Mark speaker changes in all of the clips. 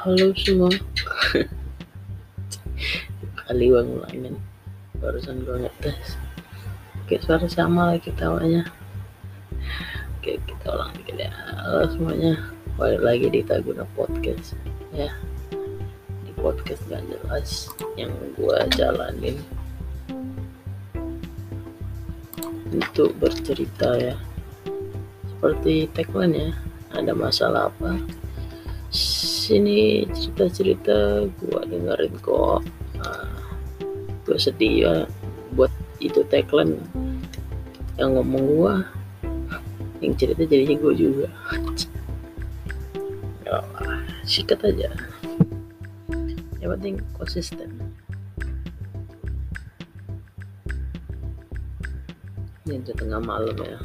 Speaker 1: halo semua. Kali gue ngulangin. Barusan gue ngetes. Oke suara sama lagi tawanya oke kita ulang dikit ya. Halo semuanya. Balik lagi di Taguna Podcast. Ya. Di podcast gak jelas yang gue jalanin. Untuk bercerita ya. Seperti tagline ya. Ada masalah apa sini cerita-cerita gua dengerin kok. Uh, sedih ya buat itu tagline yang ngomong gua. Yang cerita jadinya gua juga. Ya sikat aja. Yang penting konsisten. Ini udah tengah malam ya.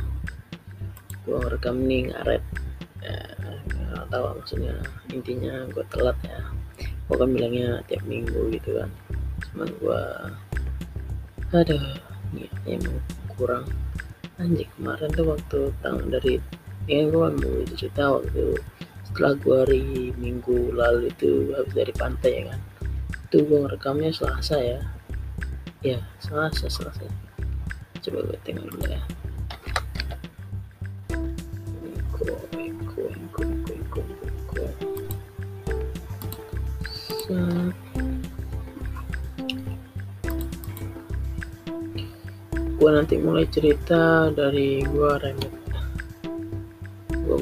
Speaker 1: Gua ngerekam nih ngaret. Ya, nggak tahu maksudnya intinya gue telat ya. Gue kan bilangnya tiap minggu gitu kan. Cuman gue aduh niatnya emang kurang. Anjing kemarin tuh waktu tahun dari ya gue mau cerita waktu setelah gue hari minggu lalu itu habis dari pantai ya kan. Itu gue ngerekamnya selasa ya. Ya selasa selasa. Coba gue tengok dulu ya gue nanti mulai cerita dari gue remet. Gue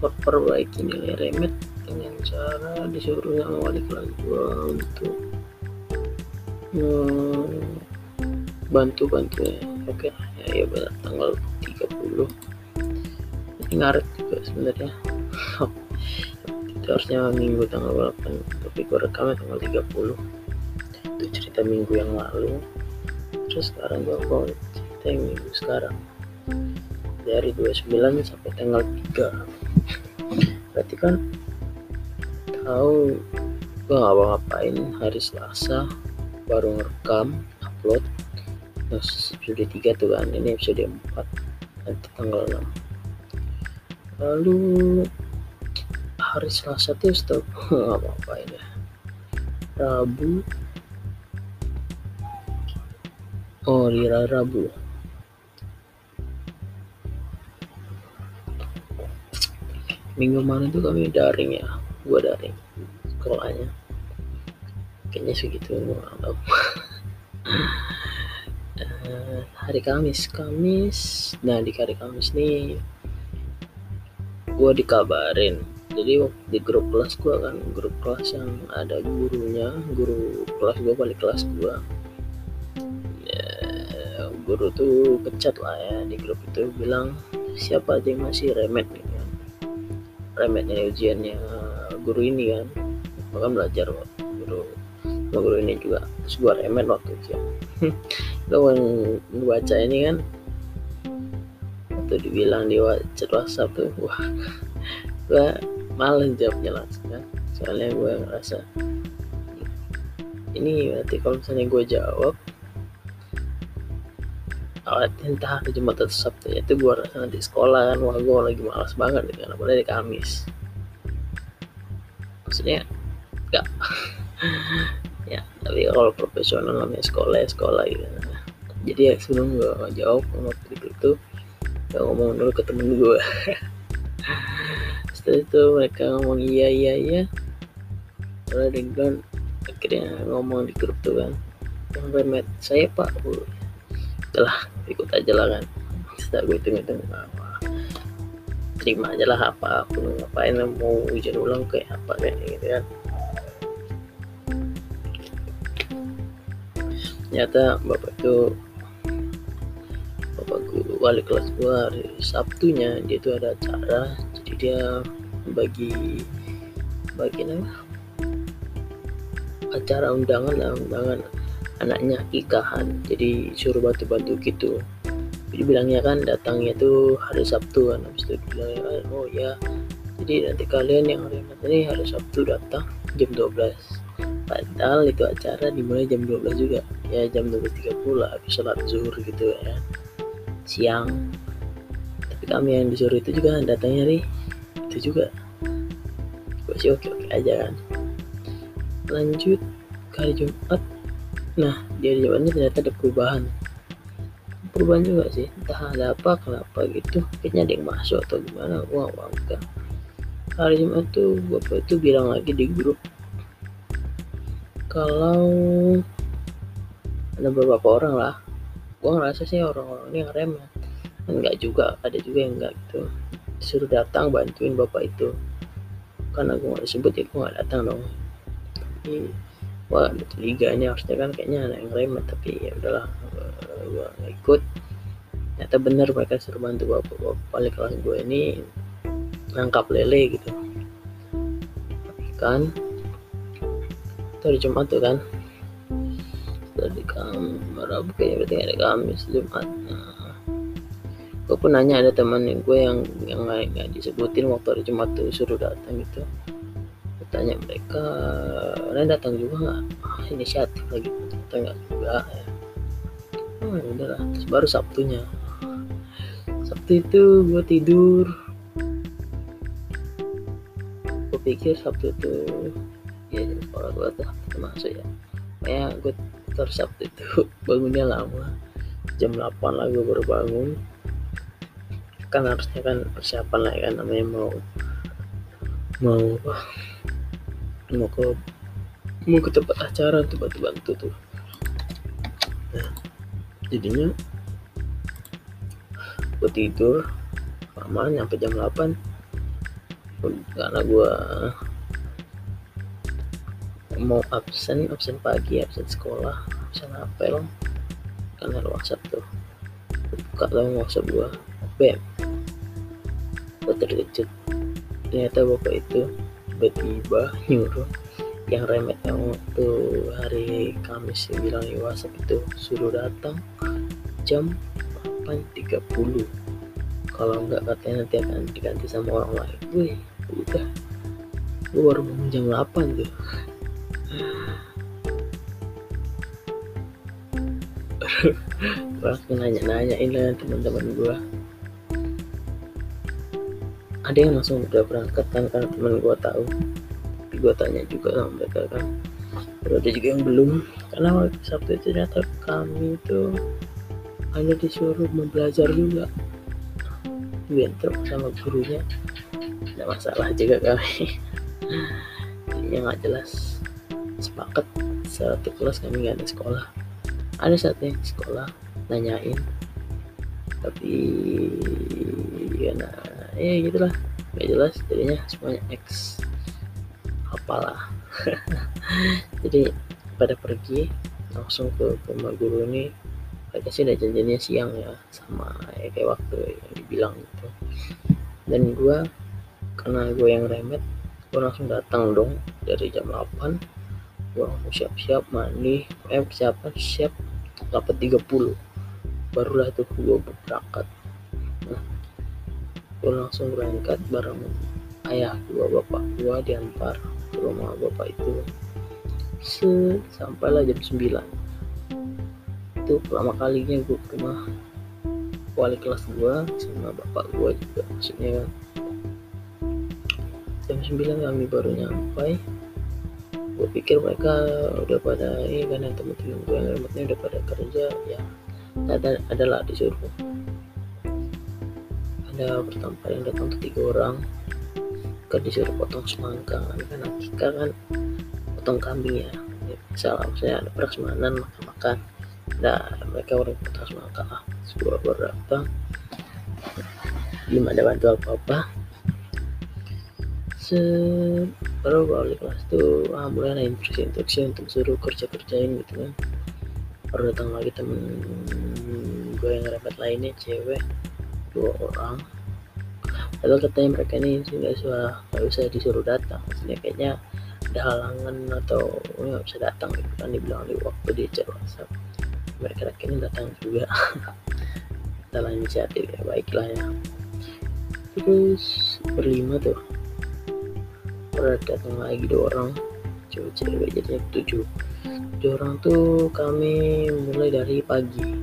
Speaker 1: memperbaiki nilai remet dengan cara disuruh sama wali kelas gue untuk bantu bantu ya oke ya ya benar tanggal 30 ini ngaret juga sebenarnya itu harusnya minggu tanggal 8 tapi gue rekamnya tanggal 30 itu cerita minggu yang lalu. Terus sekarang gue mau cerita yang minggu sekarang. Dari 29 sampai tanggal 3 berarti kan tahu gue ngapa-ngapain hari Selasa baru ngerekam upload. Terus episode 3 tuh kan ini episode 4 nanti tanggal 6 lalu hari Selasa tuh stop ngapa-ngapain ya. Rabu. Oh di Rabu. Minggu mana tuh kami daring ya. Gua daring. Sekolahnya. Kayaknya segitu tahu uh, hari Kamis. Kamis. Nah di hari Kamis nih gua dikabarin jadi di grup kelas gua kan grup kelas yang ada gurunya guru kelas gua balik kelas gua. Ya, guru tuh pecat lah ya di grup itu bilang siapa aja yang masih remet nih kan? Remetnya ujiannya guru ini kan. Maka belajar guru guru ini juga. Terus gua remet waktu ujian lo baca ini kan. Waktu dibilang di chat WhatsApp tuh wah gua males jawabnya langsung kan. Soalnya gue ngerasa ini berarti kalau misalnya gue jawab awet entah hari Jumat atau Sabtu itu gue rasa nanti sekolah kan. Wah gue lagi malas banget nih kan apalagi di Kamis. Maksudnya enggak ya tapi kalau profesional namanya sekolah ya sekolah gitu. Jadi ya sebelum gue jawab waktu itu gue ngomong dulu ke temen gue setelah itu mereka ngomong iya iya iya. Lalu dengan akhirnya ngomong di grup tuh kan yang remet saya pak bu. Telah ikut aja lah kan. Setelah gue hitung hitung wah, terima aja lah apa pun ngapain mau ujian ulang kayak apa kayak gitu kan. Ternyata bapak itu bapak guru wali kelas gua hari Sabtunya dia itu ada acara dia bagi bagi apa acara undangan lah undangan anaknya nikahan. Jadi suruh bantu-bantu gitu. Jadi bilangnya kan datangnya tuh hari Sabtu kan habis itu bilang oh ya jadi nanti kalian yang hari ini hari Sabtu datang jam 12 padahal itu acara dimulai jam 12 juga. Ya jam 12.30 lah habis sholat zuhur gitu ya siang. Tapi kami yang disuruh itu juga datangnya nih itu juga. Gue sih oke oke aja kan. Lanjut ke hari Jumat. Nah di hari Jumat ini ternyata ada perubahan. Perubahan juga sih. Entah ada apa kenapa gitu. Kayaknya ada yang masuk atau gimana. Gua nggak paham hari Jumat tuh bapak itu bilang lagi di grup. Kalau ada beberapa orang lah. Gua ngerasa sih orang-orang ini yang remet enggak juga. Ada juga yang enggak gitu disuruh datang bantuin bapak itu. Karena gue gak disebut ya gue gak datang dong. Tapi wah liga ini harusnya kan kayaknya ada yang remet tapi ya udahlah gue gak ikut. Ternyata bener mereka suruh bantu bapak bapak balik kelas gue ini nangkap lele gitu. Kan itu hari Jumat tuh kan. Dari kamar apa kayaknya berarti ada Kamis Jumat. Nah, gue pun nanya ada teman gue yang yang nggak disebutin waktu hari Jumat tuh suruh datang gitu. Gue tanya mereka kalian datang juga nggak? Ah, inisiatif lagi ternyata nggak juga ya. Oh ya udahlah. Terus baru Sabtunya. Sabtu itu gue tidur. Gue pikir Sabtu itu ya sekolah gue tuh masuk ya. Kayak gue terus Sabtu itu bangunnya lama. Jam 8 lah gue baru bangun kan harusnya kan persiapan lah ya kan. Namanya mau mau mau ke mau ke tempat acara tuh bantu bantu tuh. Nah jadinya gue tidur lama nyampe jam 8 karena gue mau absen absen pagi absen sekolah absen apel kan ada WhatsApp tuh buka lah WhatsApp gua bam gua terkejut. Ternyata bapak itu tiba-tiba nyuruh yang remet yang waktu hari Kamis yang bilang di WhatsApp itu suruh datang jam 8.30 kalau enggak katanya nanti akan diganti sama orang lain. Wih udah. Gue baru bangun jam 8 tuh. Langsung nanya-nanyain lah teman-teman gue ada yang langsung udah berangkat kan karena teman gue tahu. Tapi gue tanya juga sama mereka kan. Lalu ada juga yang belum. Karena waktu Sabtu itu ternyata kami itu hanya disuruh membelajar juga. Bentrok sama gurunya. Tidak masalah juga kami yang nggak jelas. Sepakat satu kelas kami nggak ada sekolah. Ada satu yang sekolah nanyain. Tapi ya nah ya gitulah. Nggak jelas jadinya semuanya X. Apalah. Jadi pada pergi langsung ke rumah guru ini mereka sih udah janjinya siang ya sama ya kayak waktu yang dibilang gitu. Dan gue karena gue yang remet gue langsung datang dong dari jam 8 gue langsung siap-siap mandi. Eh persiapan siap 8.30 barulah tuh gue berangkat gue langsung berangkat bareng ayah gue bapak gue diantar ke rumah bapak itu. Se sampailah jam 9 itu pertama kalinya gue ke rumah wali kelas gue sama bapak gue juga maksudnya kan jam 9 kami baru nyampai. Gue pikir mereka udah pada ini kan yang temen-temen gue yang udah pada kerja ya. Ada adalah disuruh ada pertama yang datang tuh tiga orang. Kan disuruh potong semangka kan akika kan potong kambing ya, ya salah maksudnya ada prasmanan makan makan. Nah mereka orang potong semangka lah. Sebuah berapa? Belum ada bantu apa apa baru balik kelas tuh ah mulai ada instruksi instruksi untuk suruh kerja kerjain gitu kan. Baru datang lagi temen gue yang rapat lainnya cewek dua orang. Lalu katanya mereka ini sudah usah nggak usah disuruh datang. Maksudnya kayaknya ada halangan atau nggak bisa datang gitu kan dibilang di waktu di chat WhatsApp. Mereka ini datang juga. Dalam inisiatif ya baiklah ya. Terus berlima tuh. Pernah datang lagi dua orang. Cewek-cewek jadinya tujuh. Tujuh orang tuh kami mulai dari pagi.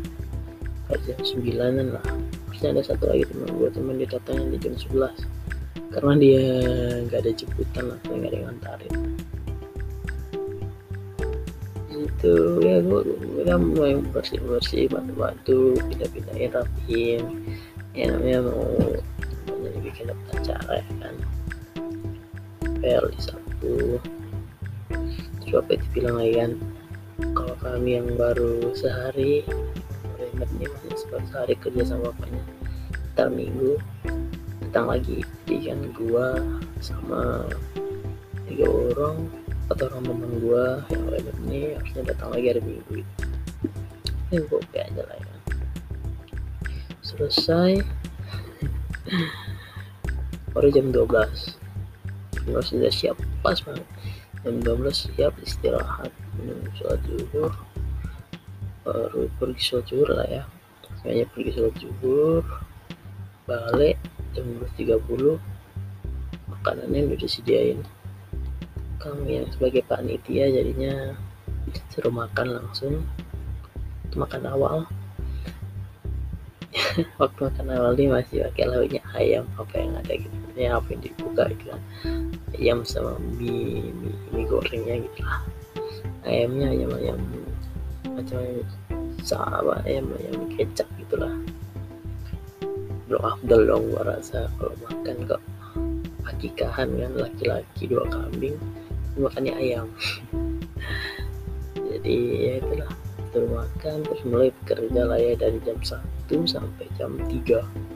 Speaker 1: Jam sembilanan lah harusnya ada satu lagi teman gue teman dia datangnya di jam sebelas. Karena dia nggak ada jemputan atau nggak ada yang ngantarin. Itu ya gue udah mulai bersih bersih bantu bantu pindah pindahin rapiin ya namanya mau jadi bikin acara ya kan. Pel di terus apa itu bilang lagi kan kalau kami yang baru sehari ingat nih masih baru sehari kerja sama bapaknya. Ntar minggu datang lagi kan gua sama tiga orang atau orang teman gua yang lain ini harusnya datang lagi hari minggu itu. Ini gue oke aja lah ya. Selesai. Baru jam 12 gue sudah siap. Pas banget. Jam 12 siap istirahat minum sholat zuhur baru pergi sholat zuhur lah ya. Kayaknya pergi sholat zuhur balik jam 12.30 makanannya udah disediain. Kami yang sebagai panitia jadinya suruh makan langsung makan awal. Waktu makan awal ini masih pakai lauknya ayam apa yang ada gitu. Ya apa yang dibuka gitu kan. Ayam sama mie, mie, mie gorengnya gitu lah. Ayamnya ayam ayam macam sama ayam ayam kecap gitulah. Belum afdal dong gua rasa kalau makan kok akikahan kan laki-laki dua kambing makannya ayam. Jadi ya itulah. Terus makan terus mulai bekerja lah ya dari jam 1 sampai jam 3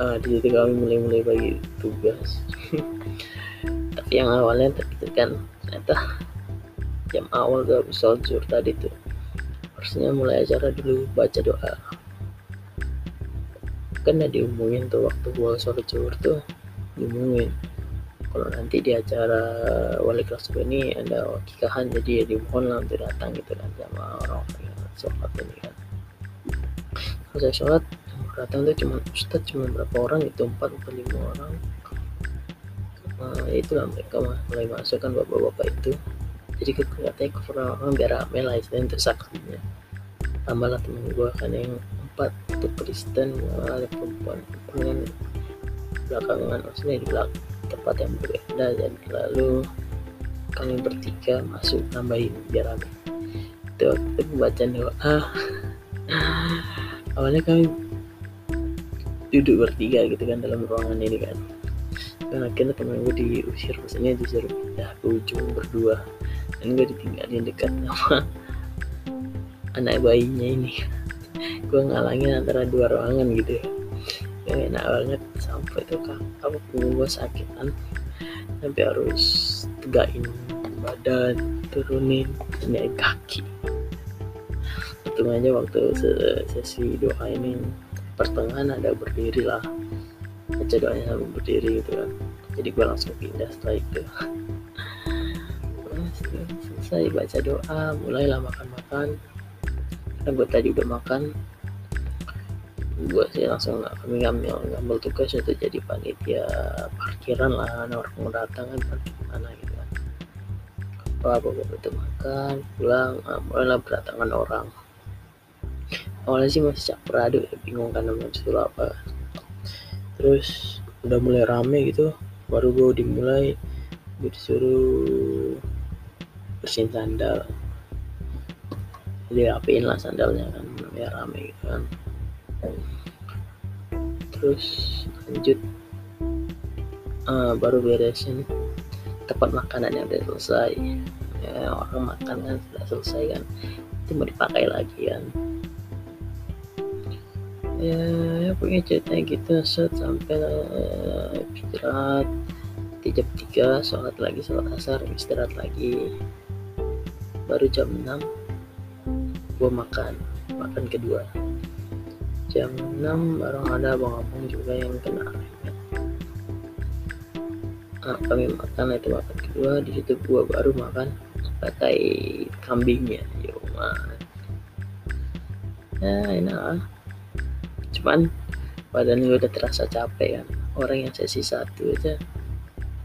Speaker 1: ah, di situ kami mulai-mulai bagi tugas. Tapi yang awalnya terkait kan ternyata jam awal gak bisa zuhur tadi tuh. Harusnya mulai acara dulu baca doa. Kan udah diumumin tuh waktu gua sore zuhur tuh diumumin. Kalau nanti di acara wali kelas ini ada wakikahan jadi ya dimohon lah untuk datang gitu kan sama orang yang sholat ini kan. Kalau saya sholat datang tuh cuma ustad cuma berapa orang itu empat atau lima orang. Nah, itulah mereka mulai masuk kan bapak-bapak itu jadi katanya kurang orang biar rame lah istilahnya untuk saksinya tambahlah temen gue kan yang empat itu Kristen ada perempuan. Perempuan belakangan maksudnya di belakang tempat yang berbeda. Dan lalu kami bertiga masuk nambahin biar rame. Itu waktu pembacaan doa. Awalnya kami duduk bertiga gitu kan dalam ruangan ini kan. Dan akhirnya temen gue diusir maksudnya disuruh pindah ke ujung berdua dan gue ditinggalin dekat sama anak bayinya ini. Gue ngalangin antara dua ruangan gitu ya. Yang enak banget sampai tuh kan apa punggung gue sakit kan sampai harus tegakin badan turunin naik kaki. Untung aja waktu sesi doa ini pertengahan ada berdiri lah. Baca doanya sambil berdiri gitu kan. Jadi gue langsung pindah setelah itu selesai baca doa mulailah makan-makan. Karena gue tadi udah makan gue sih langsung kami ngambil ngambil tugas untuk jadi panitia parkiran lah anak orang mau datang kan parkir mana gitu kan. Apa bapak itu makan pulang nah, mulailah berdatangan orang. Awalnya sih masih campur aduk ya bingung kan namanya disuruh apa. Terus udah mulai rame gitu baru gue dimulai gue disuruh bersihin sandal. Jadi lah sandalnya kan biar rame gitu kan. Terus lanjut. Uh, baru beresin. Tempat yang udah selesai. Ya, orang makan kan sudah selesai kan. Itu mau dipakai lagi kan. Ya, ya punya ceritanya gitu. Set sampai uh, istirahat. Di jam 3 sholat lagi sholat asar istirahat lagi baru jam 6 gua makan makan kedua. Jam 6 bareng ada abang-abang juga yang kena nah, kami makan itu makan kedua di situ gua baru makan pakai kambingnya. Yo man ya enak lah cuman badan gue udah terasa capek kan. Orang yang sesi satu aja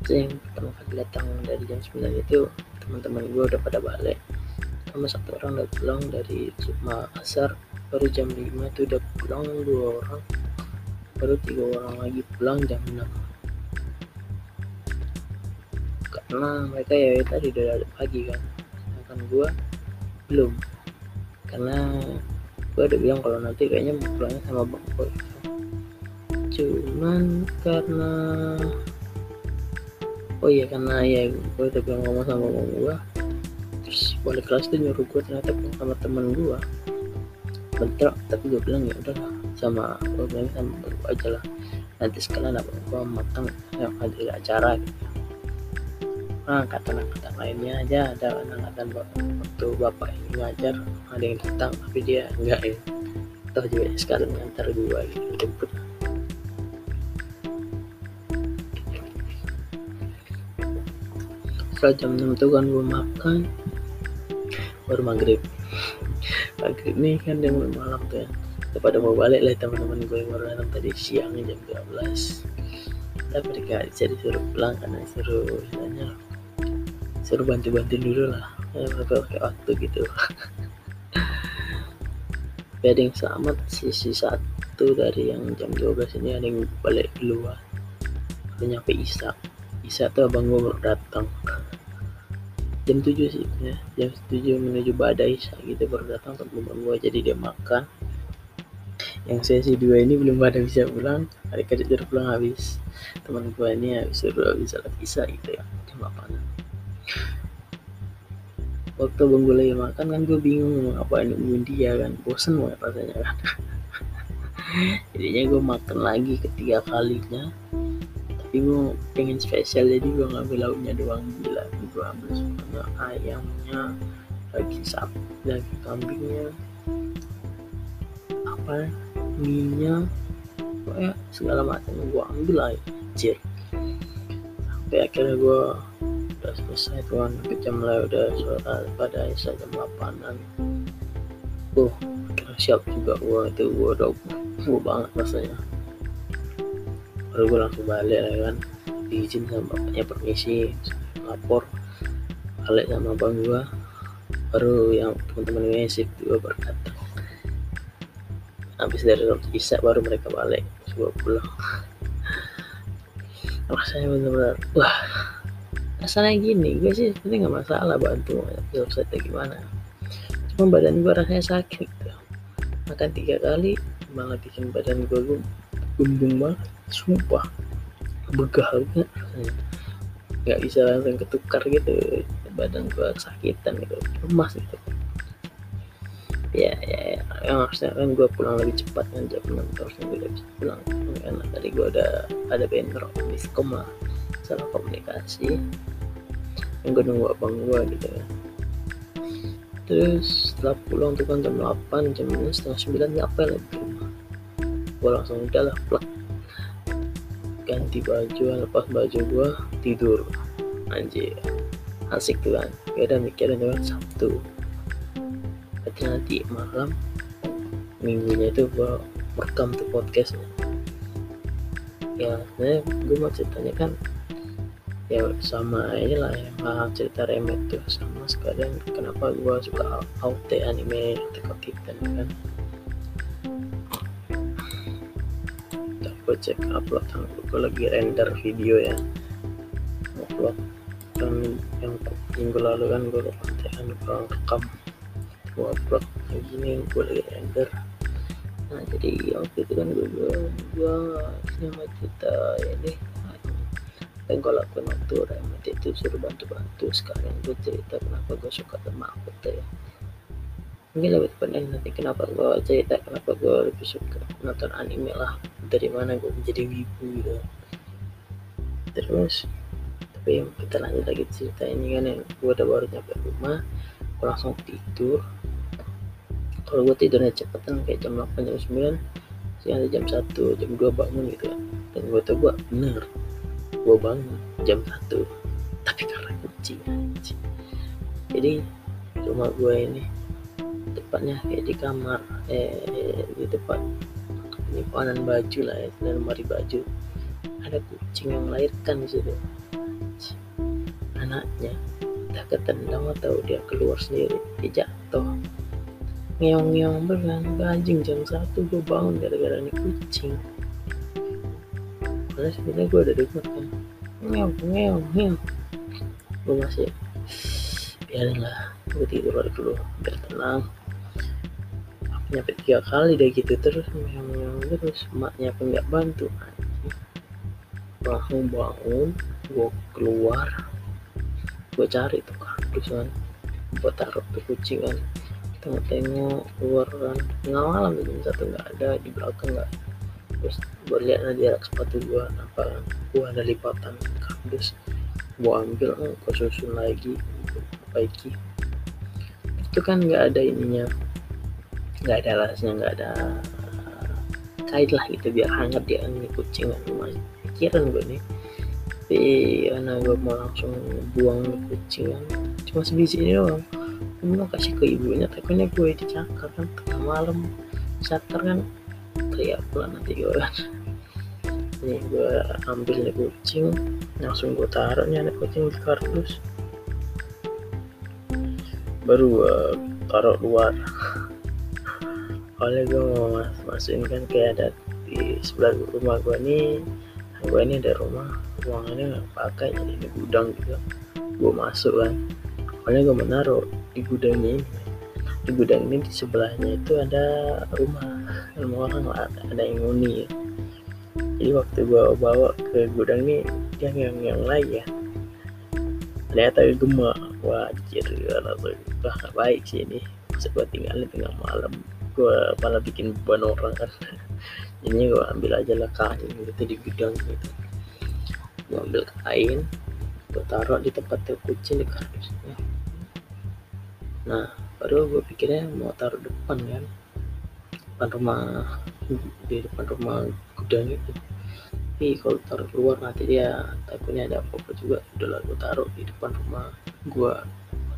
Speaker 1: yang pertama kali datang dari jam 9 itu teman-teman gue udah pada balik. Sama satu orang udah pulang dari Sukma Asar. Baru jam 5 itu udah pulang dua orang. Baru tiga orang lagi pulang jam 6 karena mereka ya tadi udah pagi kan. Gue belum. Karena gue udah bilang kalau nanti kayaknya mau pulangnya sama bang boy. Cuman karena oh iya karena ya gue udah bilang ngomong sama bang gue terus balik kelas tuh nyuruh gue ternyata pulang sama temen gue bentrok tapi gue bilang ya udahlah sama gue bilang sama gue aja lah. Nanti sekalian apa gue makan yang ada acara gitu. Nah, angkatan-angkatan lainnya aja ada angkatan waktu bapak ini ngajar ada yang datang tapi dia enggak ya. Toh juga sekarang ngantar gue gitu jemput setelah jam 6 tuh kan gue makan. Baru maghrib. Maghrib nih kan mulai malam tuh ya. Pada mau balik lah teman-teman gue yang baru datang tadi siang jam 12 tapi mereka bisa disuruh pulang karena disuruh misalnya suruh bantu-bantu dulu lah. Ya pakai waktu gitu. Ada yang selamat sisi satu dari yang jam 12 ini ada yang balik keluar udah nyampe Isa. Isa tuh abang gue baru datang jam 7 sih ya jam 7 menuju badai gitu baru datang abang gue jadi dia makan. Yang sesi dua ini belum pada bisa pulang mereka sudah pulang habis. Teman gue ini habis suruh habis salat Isa gitu ya jam 8 waktu bang gue lagi makan kan gue bingung mau ngapain nungguin dia kan bosen banget rasanya kan. Jadinya gue makan lagi ketiga kalinya gue pengen spesial jadi gue ngambil lauknya doang. Gila gue ambil semuanya ayamnya lagi sapi lagi kambingnya. Apa? Minyak pokoknya segala macam gue ambil aja anjir. Sampai akhirnya gue udah selesai tuan jam lah udah suara pada isa jam 8an uh siap juga gua itu gua udah gua banget rasanya baru gua langsung balik lah kan. Diizin sama bapaknya permisi lapor. Balik sama bang gua. Baru yang teman-teman mesif juga baru datang habis dari sholat isya baru mereka balik. Gua pulang. Rasanya benar-benar wah. Rasanya gini gue sih sebenarnya nggak masalah bantu website gimana. Cuma badan gue rasanya sakit. Gitu. makan tiga kali malah bikin badan gue gumbung banget sumpah banget nggak bisa langsung ketukar gitu badan gue sakitan gitu lemas gitu. Ya ya, ya. yang harusnya kan gue pulang lebih cepat kan jam enam harusnya gue udah bisa pulang. Karena tadi gue ada ada bentrok miskom lah salah komunikasi. Yang gue nunggu abang gue gitu ya terus setelah pulang tuh kan jam 8 jam setengah 9 ngapain lagi rumah gue langsung udah lah plak. Ganti baju lepas baju gue tidur. Anjir. Asik tuh kan. Ya udah mikirin kan Sabtu. Berarti nanti malam minggunya itu gue merekam tuh podcastnya. Ya sebenarnya gue mau ceritanya kan ya sama aja lah ya. Cerita remet tuh sama sekalian kenapa gua suka auto anime Attack Titan kan gue cek upload gue lagi render video ya. Upload kan yang minggu lalu kan gue konten gue rekam. Gue upload lagi nih gue lagi render. Nah jadi waktu itu kan gue gue sama cerita ini yang gue lakuin waktu remet itu suruh bantu-bantu sekarang gue cerita kenapa gue suka sama aku tuh ya. Mungkin lebih tepatnya nanti kenapa gue cerita kenapa gue lebih suka nonton anime lah dari mana gue menjadi wibu gitu. Terus tapi kita lanjut lagi cerita ini kan yang gue udah baru nyampe rumah gue langsung tidur. Kalau gue tidurnya cepetan kayak jam 8 jam 9 sih ada jam 1 jam 2 bangun gitu. Kan dan gue tuh gue bener gue bangun jam satu. Tapi karena kucing jadi rumah gue ini tepatnya kayak di kamar eh di tempat penyimpanan baju lah ya dan lemari baju. Ada kucing yang melahirkan di situ. Anaknya tak ketendang atau dia keluar sendiri dia jatuh. Ngeong-ngeong beran anjing jam satu gue bangun gara-gara ini kucing. Karena sebenarnya gue udah dengar kan. Ngeong ngeong ngeong. Gue masih biarin lah gue tidur dulu biar tenang nyampe tiga kali deh gitu terus yang terus. Emaknya pun nggak bantu langsung bangun gue keluar. Gue cari tuh kardus kan gue taruh tuh kucing kan tengok-tengok keluar kan tengah malam jam satu nggak ada di belakang nggak. Terus gue lihat ada jarak sepatu gue apa kan gue ada lipatan kardus. Gue ambil gue susun lagi perbaiki. Itu kan nggak ada ininya nggak ada alasnya nggak ada kait lah gitu biar hangat dia ini kucing kan rumah pikiran gue nih. Tapi karena gue mau langsung buang kucing kan cuma sebiji ini doang. Gue mau kasih ke ibunya takutnya gue dicakar kan tengah malam. Sakar kan teriak pula nanti gue kan. Ini gue ambil nih kucing langsung gue taruh nih anak kucing di kardus. Baru gue taruh luar oleh gue mau mas masukin kan kayak ada di sebelah rumah gue nih gue ini ada rumah ruangannya nggak pakai jadi ini gudang juga. Gue masuk kan. Oleh gue menaruh di gudang ini. Di gudang ini di sebelahnya itu ada rumah. Rumah orang lah ada yang nguni. Ya. jadi waktu gue bawa ke gudang ini yang yang yang lain ya. Ternyata gemak wajir ya langsung wah baik sih ini. Masa gue tinggalin tengah malam gue malah bikin beban orang kan. Ini gue ambil aja lah kain gitu di gudang gitu. Gue ambil kain gue taruh di tempat kucing di kardusnya nah baru gue pikirnya mau taruh depan kan. Depan rumah di depan rumah gudang itu. Tapi kalau taruh keluar nanti dia takutnya ada apa-apa juga. Udah lah gue taruh di depan rumah gue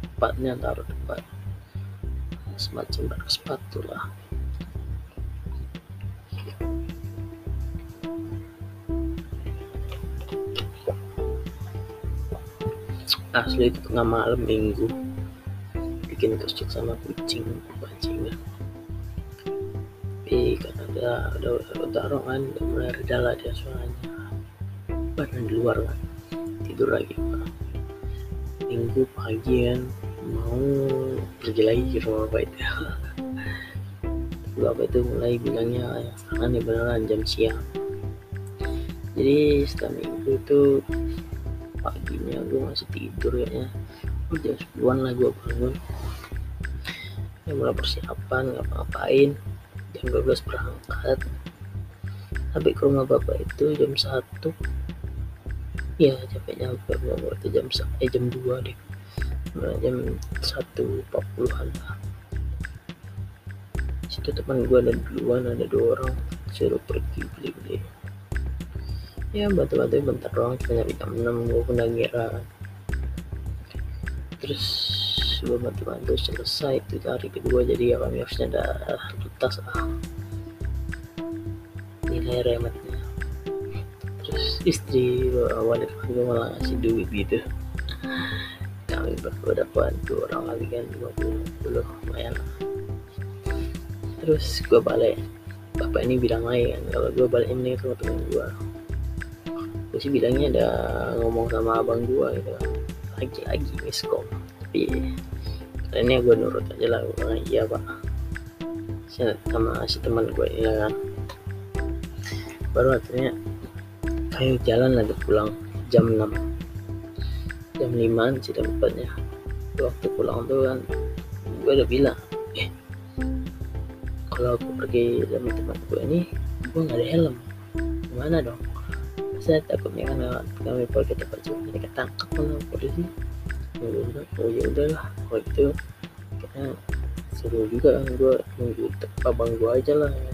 Speaker 1: tempatnya taruh depan semacam rak sepatu lah. Asli itu tengah malam minggu. Bikin kerucuk sama kucing bajingan tapi karena udah udah taruh kan udah mulai reda lah dia suaranya badan di luar kan tidur lagi pak. Minggu pagi kan mau pergi lagi ke rumah bapak itu. Bapak itu mulai bilangnya sekarang nih beneran jam siang. Jadi setelah minggu itu paginya gue masih tidur kayaknya. Oh, jam 10 lah gue bangun. Ya mulai persiapan ngapa-ngapain. Jam 12 berangkat. Sampai ke rumah bapak itu jam 1 ya capek nyampe rumah itu jam eh jam 2 deh mulai jam 1.40an lah situ teman gue ada duluan ada dua orang. Suruh pergi beli-beli ya bantu-bantu bentar doang cuma nyampe jam 6 gue pun ngira. Terus gue bantu-bantu selesai itu hari kedua jadi ya kami harusnya ada tuntas lah nilai remetnya. Terus istri wanita gue malah ngasih duit gitu kami berdua dapat dua orang lagi kan 20 lumayan lah. Terus gue balik. Bapak ini bilang lain kan. Kalau gue balik ini ke temen gue gue sih bilangnya ada ngomong sama abang gua gitu lagi-lagi miskom. Tapi ini gue nurut aja lah. Gue bilang iya pak. Sama si teman gue ini lah kan. Baru akhirnya kayu jalan lagi pulang jam 6 jam 5 sih tempatnya waktu pulang tuh kan gue udah bilang eh kalau aku pergi sama teman gue ini gue nggak ada helm. Gimana dong? Saya takutnya karena kami pergi tempat juga jadi ketangkep sama polisi ya udah oh ya udahlah. Kalau itu kita seru juga kan gue nunggu abang gue aja lah. Ya.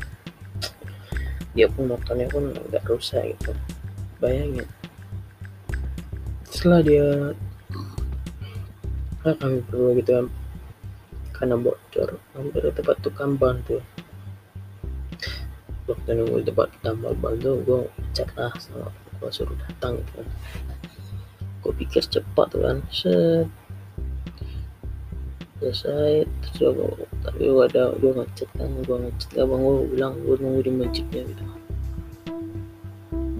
Speaker 1: dia pun motornya pun nggak rusak gitu. Bayangin setelah dia. Nah, kami perlu gitu kan. Karena bocor. Hampir tempat tukang ban tuh waktu nunggu tempat tambal ban tuh gue chat lah sama gue suruh datang gitu gue pikir cepat tuh kan. Set. Selesai. Terus gue tapi gue ada gue ngechat kan. Gue ngechat abang gue bilang gue nunggu di masjidnya gitu.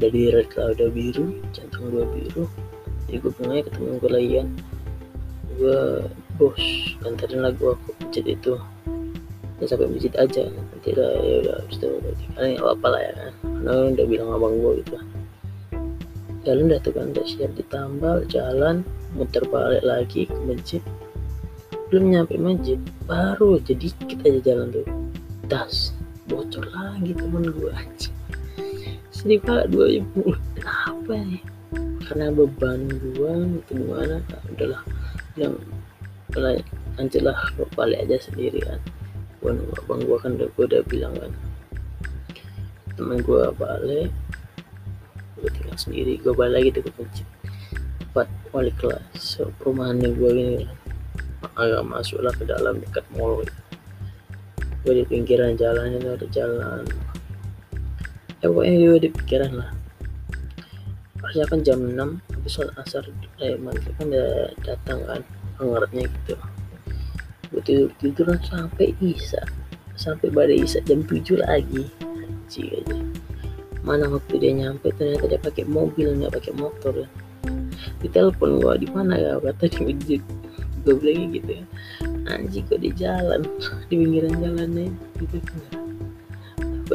Speaker 1: Dari red lah udah biru. Centang gue biru jadi gue bilang aja ke temen gue lagi kan gue bos antarin lah gua ke masjid itu. Dan sampai masjid aja nanti lah ya udah habis itu kan ya apa lah ya. Kan karena udah bilang abang gua gitu. Jalan udah tuh kan udah siap ditambal jalan muter balik lagi ke masjid. Belum nyampe masjid baru jadi kita aja jalan tuh. Tas bocor lagi temen gue aja sedih pak dua ribu. Kenapa nih karena beban itu gimana udahlah yang lanjut lah balik aja sendiri kan. Gue abang gue kan udah gue udah bilang kan. Temen gue balik gue tinggal sendiri gue balik lagi ke masjid. Tempat wali kelas so, perumahannya gue ini agak masuk lah ke dalam dekat mall gitu. gue di pinggiran jalan itu ada jalan. Ya pokoknya gue di pikiran lah harusnya kan jam 6 habis sholat asar eh mantap kan udah datang kan ngertnya gitu. Gue tidur tiduran sampai isa sampai badai isa jam 7 lagi. Anjir aja. Mana waktu dia nyampe ternyata dia pakai mobil nggak pakai motor ya. Ditelepon gua di mana ya? kata di masjid gue bilang gitu ya. Anjing kok di jalan? Di pinggiran jalannya gitu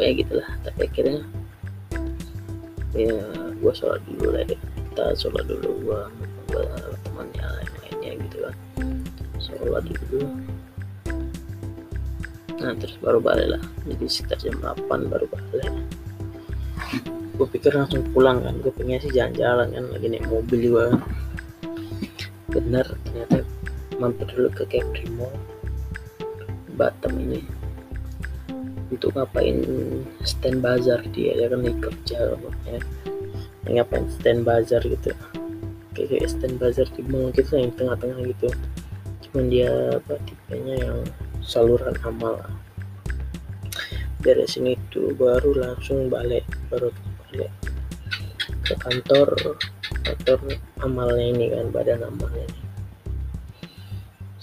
Speaker 1: ya gitulah tapi akhirnya ya gua sholat dulu lah ya kita sholat dulu gua gua temannya lain-lainnya gitu kan. Sholat dulu. Nah terus baru balik lah. Jadi sekitar jam 8 baru balik. Gue pikir langsung pulang kan. Gue pengen sih jalan-jalan kan. Lagi naik mobil juga bener ternyata mampir dulu ke Capri Mall. Batam ini untuk ngapain stand bazar dia ya kan? Nih kerja ya ngapain stand bazar gitu. Kayak stand bazar di mall gitu yang tengah-tengah gitu. Cuman dia apa tipenya yang saluran amal. Beresin itu baru langsung balik baru balik ke kantor. Kantor amalnya ini kan badan amalnya ini.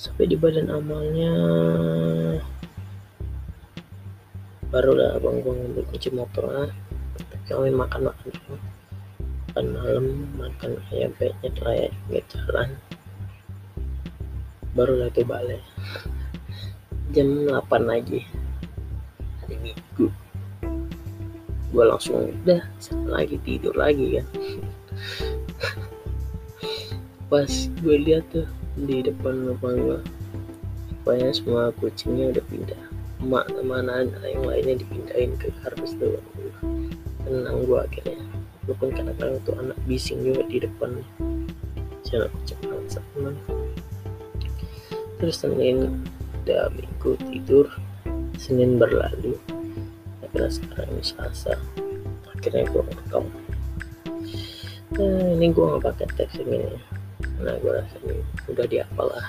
Speaker 1: sampai di badan amalnya barulah abang gua ngambil kunci motor lah kami makan makan. Dulu makan malam makan ayam penyet lah ya jalan. Barulah itu balik. Jam 8 lagi. Hari minggu. Gue langsung udah lagi tidur lagi kan. Pas gue lihat tuh di depan rumah gue rupanya semua kucingnya udah pindah emak mana yang lainnya dipindahin ke kardus tuh tenang gue akhirnya. Walaupun kadang-kadang tuh anak bising juga di depan si anak kucing sama terus Senin udah minggu tidur Senin berlalu. Akhirnya sekarang ini Selasa. Akhirnya gue rekam nah, ini gue nggak pakai teks ini karena gue rasa ini udah diapal lah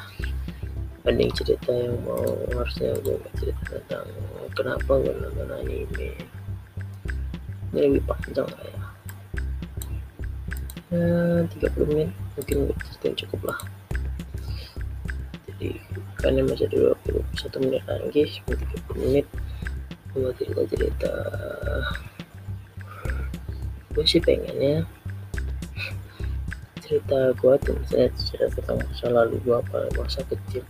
Speaker 1: banding cerita yang mau harusnya gue cerita tentang kenapa gue nonton anime. Ini lebih panjang lah ya. Nah, 30 menit mungkin gue cukup lah. Jadi karena masih ada 21 menit lagi 30 menit. Gue cerita cerita. Gue sih pengennya cerita gue tuh misalnya cerita tentang masa lalu gue apa masa kecil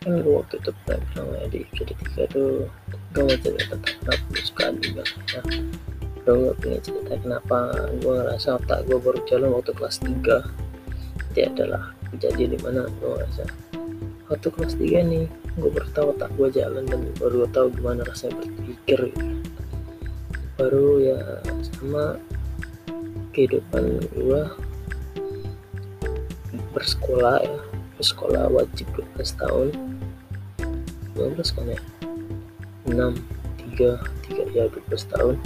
Speaker 1: gue waktu itu pernah bilang ya di 3 tuh gue mau cerita tentang suka juga ya gue pengen cerita kenapa. Gue ngerasa otak gue baru jalan waktu kelas 3 jadi adalah kejadian di mana gue ngerasa waktu kelas 3 nih gue baru tahu tak gue jalan dan baru tahu gimana rasanya berpikir. Gitu. baru ya sama kehidupan gue bersekolah ya bersekolah wajib 12 tahun. 12 kan ya? 6 3 3 ya 12 tahun.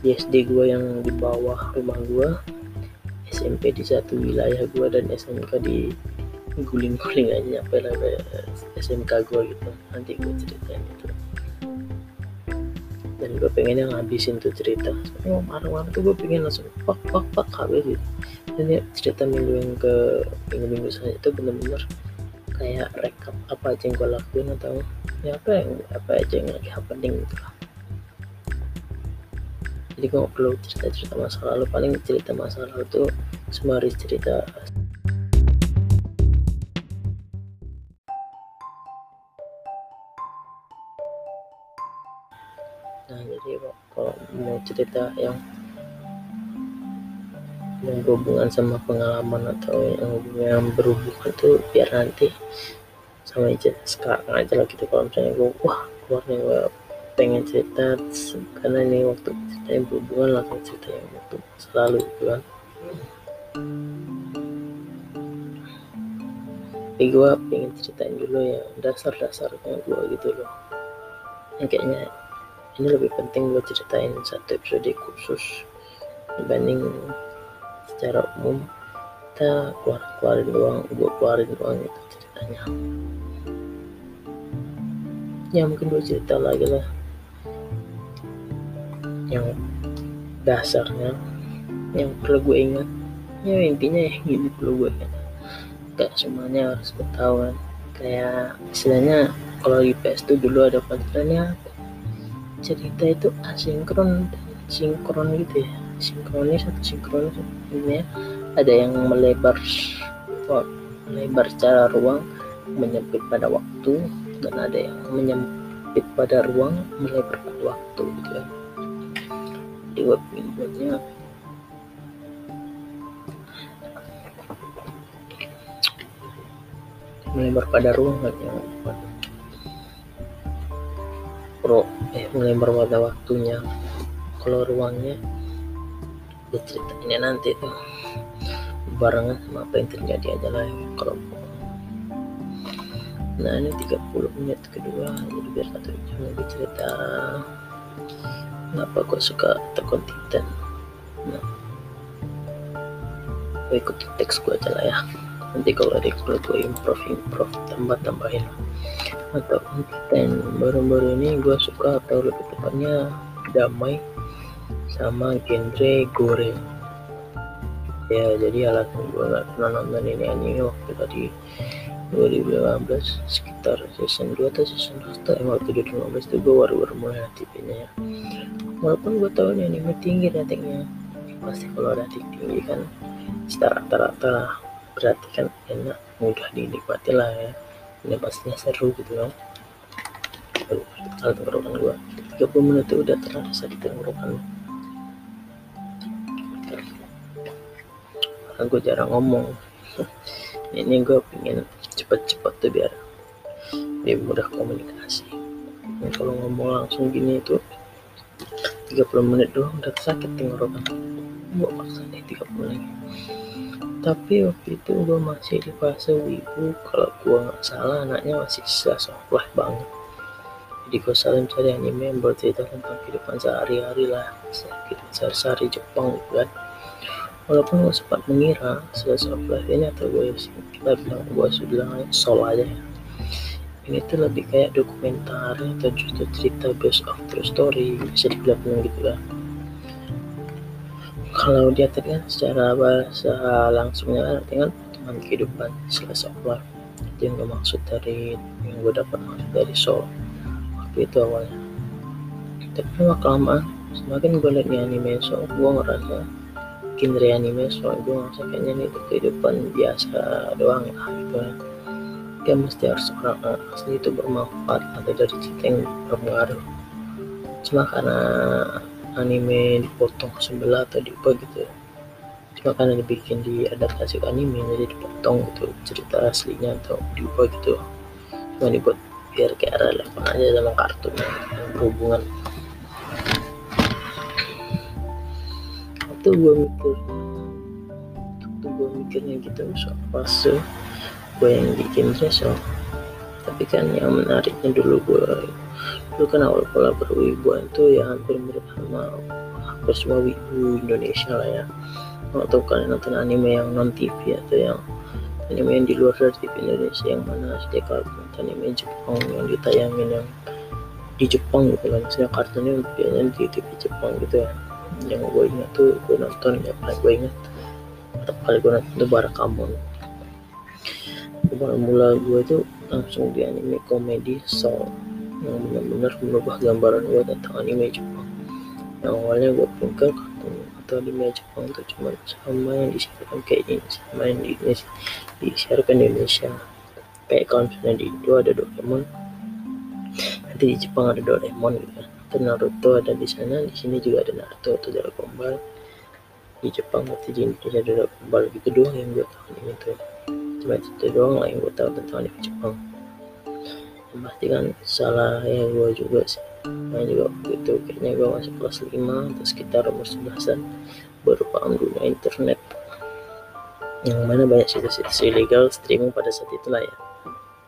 Speaker 1: Di SD gue yang di bawah rumah gue SMP di satu wilayah gue dan SMK di guling-guling aja nyampe lah SMK gue gitu. Nanti gue ceritain itu dan gue pengen yang ngabisin tuh cerita. Soalnya marah-marah tuh gue pengen langsung pak pak pak habis gitu. Dan ya cerita minggu yang ke minggu-minggu selanjutnya itu bener-bener kayak rekap apa aja yang gue lakuin atau ya apa yang apa aja yang lagi happening gitu lah. Jadi gue gak perlu cerita-cerita masa lalu. Paling cerita masa lalu tuh semaris cerita cerita yang berhubungan sama pengalaman atau yang, yang berhubungan tuh biar nanti sama aja sekarang aja lah gitu. Kalau misalnya gue wah keluar nih gue pengen cerita karena ini waktu cerita yang berhubungan langsung cerita yang waktu selalu gitu kan tapi gue pengen ceritain dulu ya dasar-dasarnya gue gitu loh. Yang kayaknya ini lebih penting gue ceritain satu episode khusus dibanding secara umum. Kita keluar keluarin uang gue keluarin uang itu ceritanya. Ya mungkin gue cerita lagi lah yang dasarnya yang perlu gue ingat. Ya intinya ya gini perlu gue ingat. Gak semuanya harus gue tahu kan kayak istilahnya kalau di PS tuh dulu ada pelajarannya cerita itu asinkron dan sinkron gitu ya. Sinkronis atau sinkronis ini ya ada yang melebar melebar secara ruang menyempit pada waktu dan ada yang menyempit pada ruang melebar pada waktu gitu ya. Gue pengen buatnya melebar pada ruang kan yang pro eh melebar pada waktunya kalau ruangnya. Gue ceritainnya nanti tuh. Barengan sama apa yang terjadi aja lah kalau nah ini 30 menit kedua jadi biar satu jam lagi cerita. Kenapa gue suka tekun titan? Nah gue ikutin teks gue aja lah ya. Nanti kalau ada kalau gue improve improve tambah tambahin atau titan baru-baru ini gue suka atau lebih tepatnya damai sama genre gore. Ya jadi alasan gue nggak pernah nonton ini anime waktu tadi 2015 sekitar season 2 atau season 1 yang waktu 2015 itu gue baru-baru mulai aktifnya ya walaupun gue tahu ini anime tinggi ratingnya pasti kalau rating tinggi kan secara rata-rata lah berarti kan enak mudah dinikmati lah ya ini pastinya seru gitu kan. Kalau tenggorokan gue 30 menit itu udah terasa di tenggorokan karena gue jarang ngomong. Ini gue pengen cepet-cepet tuh biar dia mudah komunikasi. Dan kalau ngomong langsung gini itu 30 menit doang udah sakit tenggorokan gue paksa nih 30 lagi tapi waktu itu gue masih di fase wibu. Kalau gue nggak salah anaknya masih sisa of banget. Jadi gue saling cari anime yang bercerita tentang kehidupan sehari-hari lah. Kehidupan sehari-hari Jepang gitu kan. Walaupun gue sempat mengira slice of ini atau gue kita bilang gue bilang soul aja ya. Ini tuh lebih kayak dokumenter atau justru cerita based of true story bisa dibilang gitu kan kalau dia tadi kan secara bahasa langsungnya kan artinya kan teman kehidupan slice of itu yang gue maksud dari yang gue dapat maksud dari soul waktu itu awalnya. Tapi lama kelamaan semakin gue liat nih anime soul gue ngerasa genre anime soalnya gue ngerasa kayaknya ini tuh kehidupan biasa doang lah gitu kan. Gak mesti harus orang asli itu bermanfaat atau dari cerita yang berpengaruh. Cuma karena anime dipotong sebelah atau diubah gitu. Cuma karena dibikin di adaptasi anime jadi dipotong gitu cerita aslinya atau diubah gitu. Cuma dibuat biar kayak relevan aja sama kartun yang berhubungan itu gue mikir itu gue mikirnya gitu soal fase gue yang bikin reso tapi kan yang menariknya dulu gue dulu kan awal pola berwibuan itu ya hampir mirip sama hampir semua wibu Indonesia lah ya. Tuh kalian nonton anime yang non TV atau yang anime yang di luar dari TV Indonesia yang mana setiap kartun anime Jepang yang ditayangin yang di Jepang gitu kan. Saya kartunnya biasanya di TV Jepang gitu ya. Yang gue ingat tuh gue nonton ya paling gue ingat pertama kali gue nonton tuh Barakamon. Awal mula gue tuh langsung di anime komedi Soul yang benar-benar merubah gambaran gue tentang anime Jepang. Yang awalnya gue kartun atau anime Jepang itu cuma sama yang disiarkan kayak ini sama yang di Indonesia disiarkan di Indonesia. Kayak kalau misalnya di Indo ada Doraemon nanti di Jepang ada Doraemon gitu kan. Itu Naruto ada di sana di sini juga ada Naruto atau Dragon Ball. Di Jepang berarti di Indonesia ada Dragon Ball gitu doang yang gue tahu ini tuh. Cuma itu doang lah yang gue tahu tentang anime Jepang pasti kan salah ya gue juga sih. Nah juga begitu kayaknya gue masih kelas 5 atau sekitar umur 11an baru paham dunia internet. Yang mana banyak situs-situs ilegal streaming pada saat itulah ya.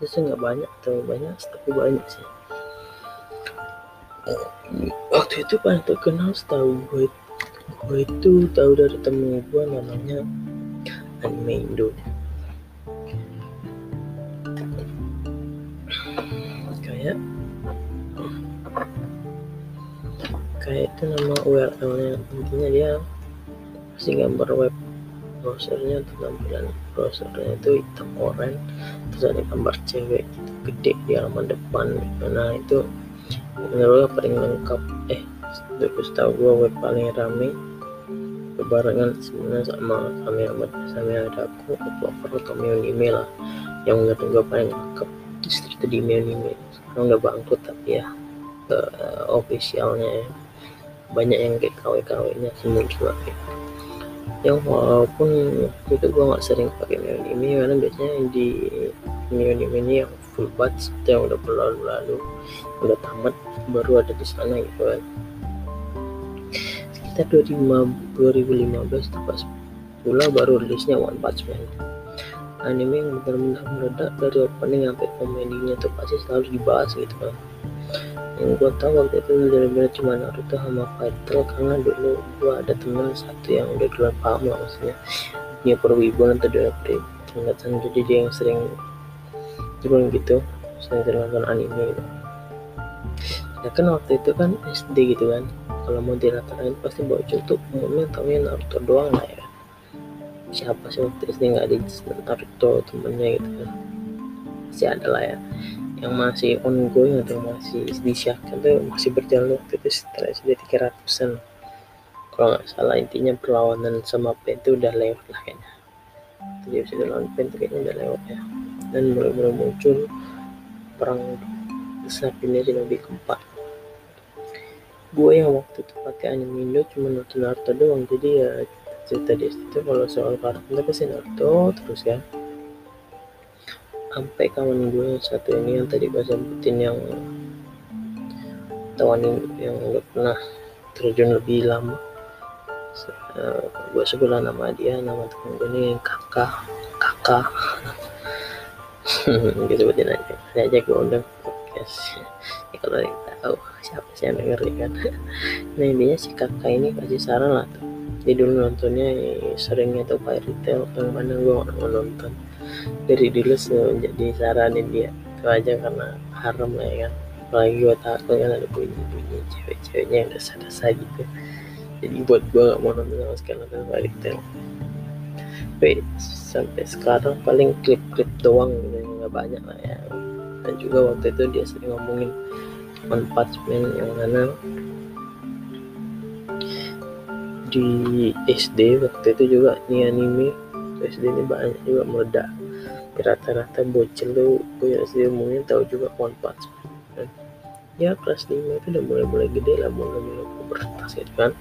Speaker 1: Itu nggak banyak atau banyak tapi banyak sih. Waktu itu paling terkenal setahu gue gue itu tahu dari temen gue namanya anime Indo kayak kayak itu nama URL-nya intinya dia pasti gambar web browsernya atau tampilan browsernya itu hitam oranye. Terus ada gambar cewek gitu, gede di halaman depan. Nah itu menurut gue paling lengkap. Eh terus tahu gue web paling rame. Kebarengan sebenarnya sama kamera sama ada aku upload atau email lah. Yang menurut gue paling lengkap. Justru itu di email. sekarang udah bangkrut tapi ya ke uh, officialnya ya. banyak yang kayak KW-KW nya semua juga gitu yang walaupun itu gue nggak sering pakai neon ini karena biasanya di neon ini yang full batch yang udah berlalu-lalu udah tamat baru ada di sana gitu kan. Sekitar 2015 tepat pula baru rilisnya One Punch Man anime yang benar-benar meledak dari opening sampai komedinya tuh pasti selalu dibahas gitu kan yang gue tahu waktu itu benar-benar cuma Naruto sama Fighter karena dulu gue ada teman satu yang udah duluan paham lah maksudnya. Dia perwibuan atau dia peringatan jadi dia yang sering turun gitu sering sering nonton anime gitu. Ya kan waktu itu kan SD gitu kan. Kalau mau dirata-ratain pasti bocil tuh umumnya tahunya Naruto doang lah ya siapa sih waktu SD nggak ada Naruto temennya gitu kan. Masih ada lah ya. Yang masih ongoing atau masih disiapkan tuh masih berjalan waktu itu setelah sudah tiga ratusan kalau nggak salah intinya perlawanan sama pen itu udah lewat lah kayaknya. Jadi sudah lawan pen itu kayaknya udah lewat ya. Dan mulai-mulai muncul perang besar sudah lebih keempat. Gue yang waktu itu pakai anime Indo cuma nonton Naruto doang jadi ya cerita di situ kalau soal kartun itu pasti Naruto terus kan. Sampai kawan gue satu ini yang tadi gue sebutin yang tawan yang gak pernah terjun lebih lama. Uh, gue sebelah nama dia nama temen gue ini kakak kakak. Gue sebutin aja ada aja gue undang podcast. Ya, kalau yang tahu siapa sih yang denger ya kan? Nah intinya si kakak ini kasih saran lah tuh dia dulu nontonnya seringnya tuh Fairy Tail yang mana gue gak mau nonton. Dari dulu jadi saranin dia. Itu aja karena haram lah ya kan. Apalagi gue takut kan ada bunyi-bunyi cewek-ceweknya yang dasar-dasar gitu. Jadi buat gue gak mau nonton sama sekali nonton Fairy Tail. Tapi sampai sekarang paling klip-klip doang gitu nggak banyak lah ya. Dan juga waktu itu dia sering ngomongin One Punch Man yang mana di SD waktu itu juga ini anime. SD ini banyak juga meledak. Rata-rata bocil tuh gue SD umumnya tahu juga One Punch Man. Ya kelas 5 itu udah mulai-mulai gede lah mulai-mulai pubertas gitu kan.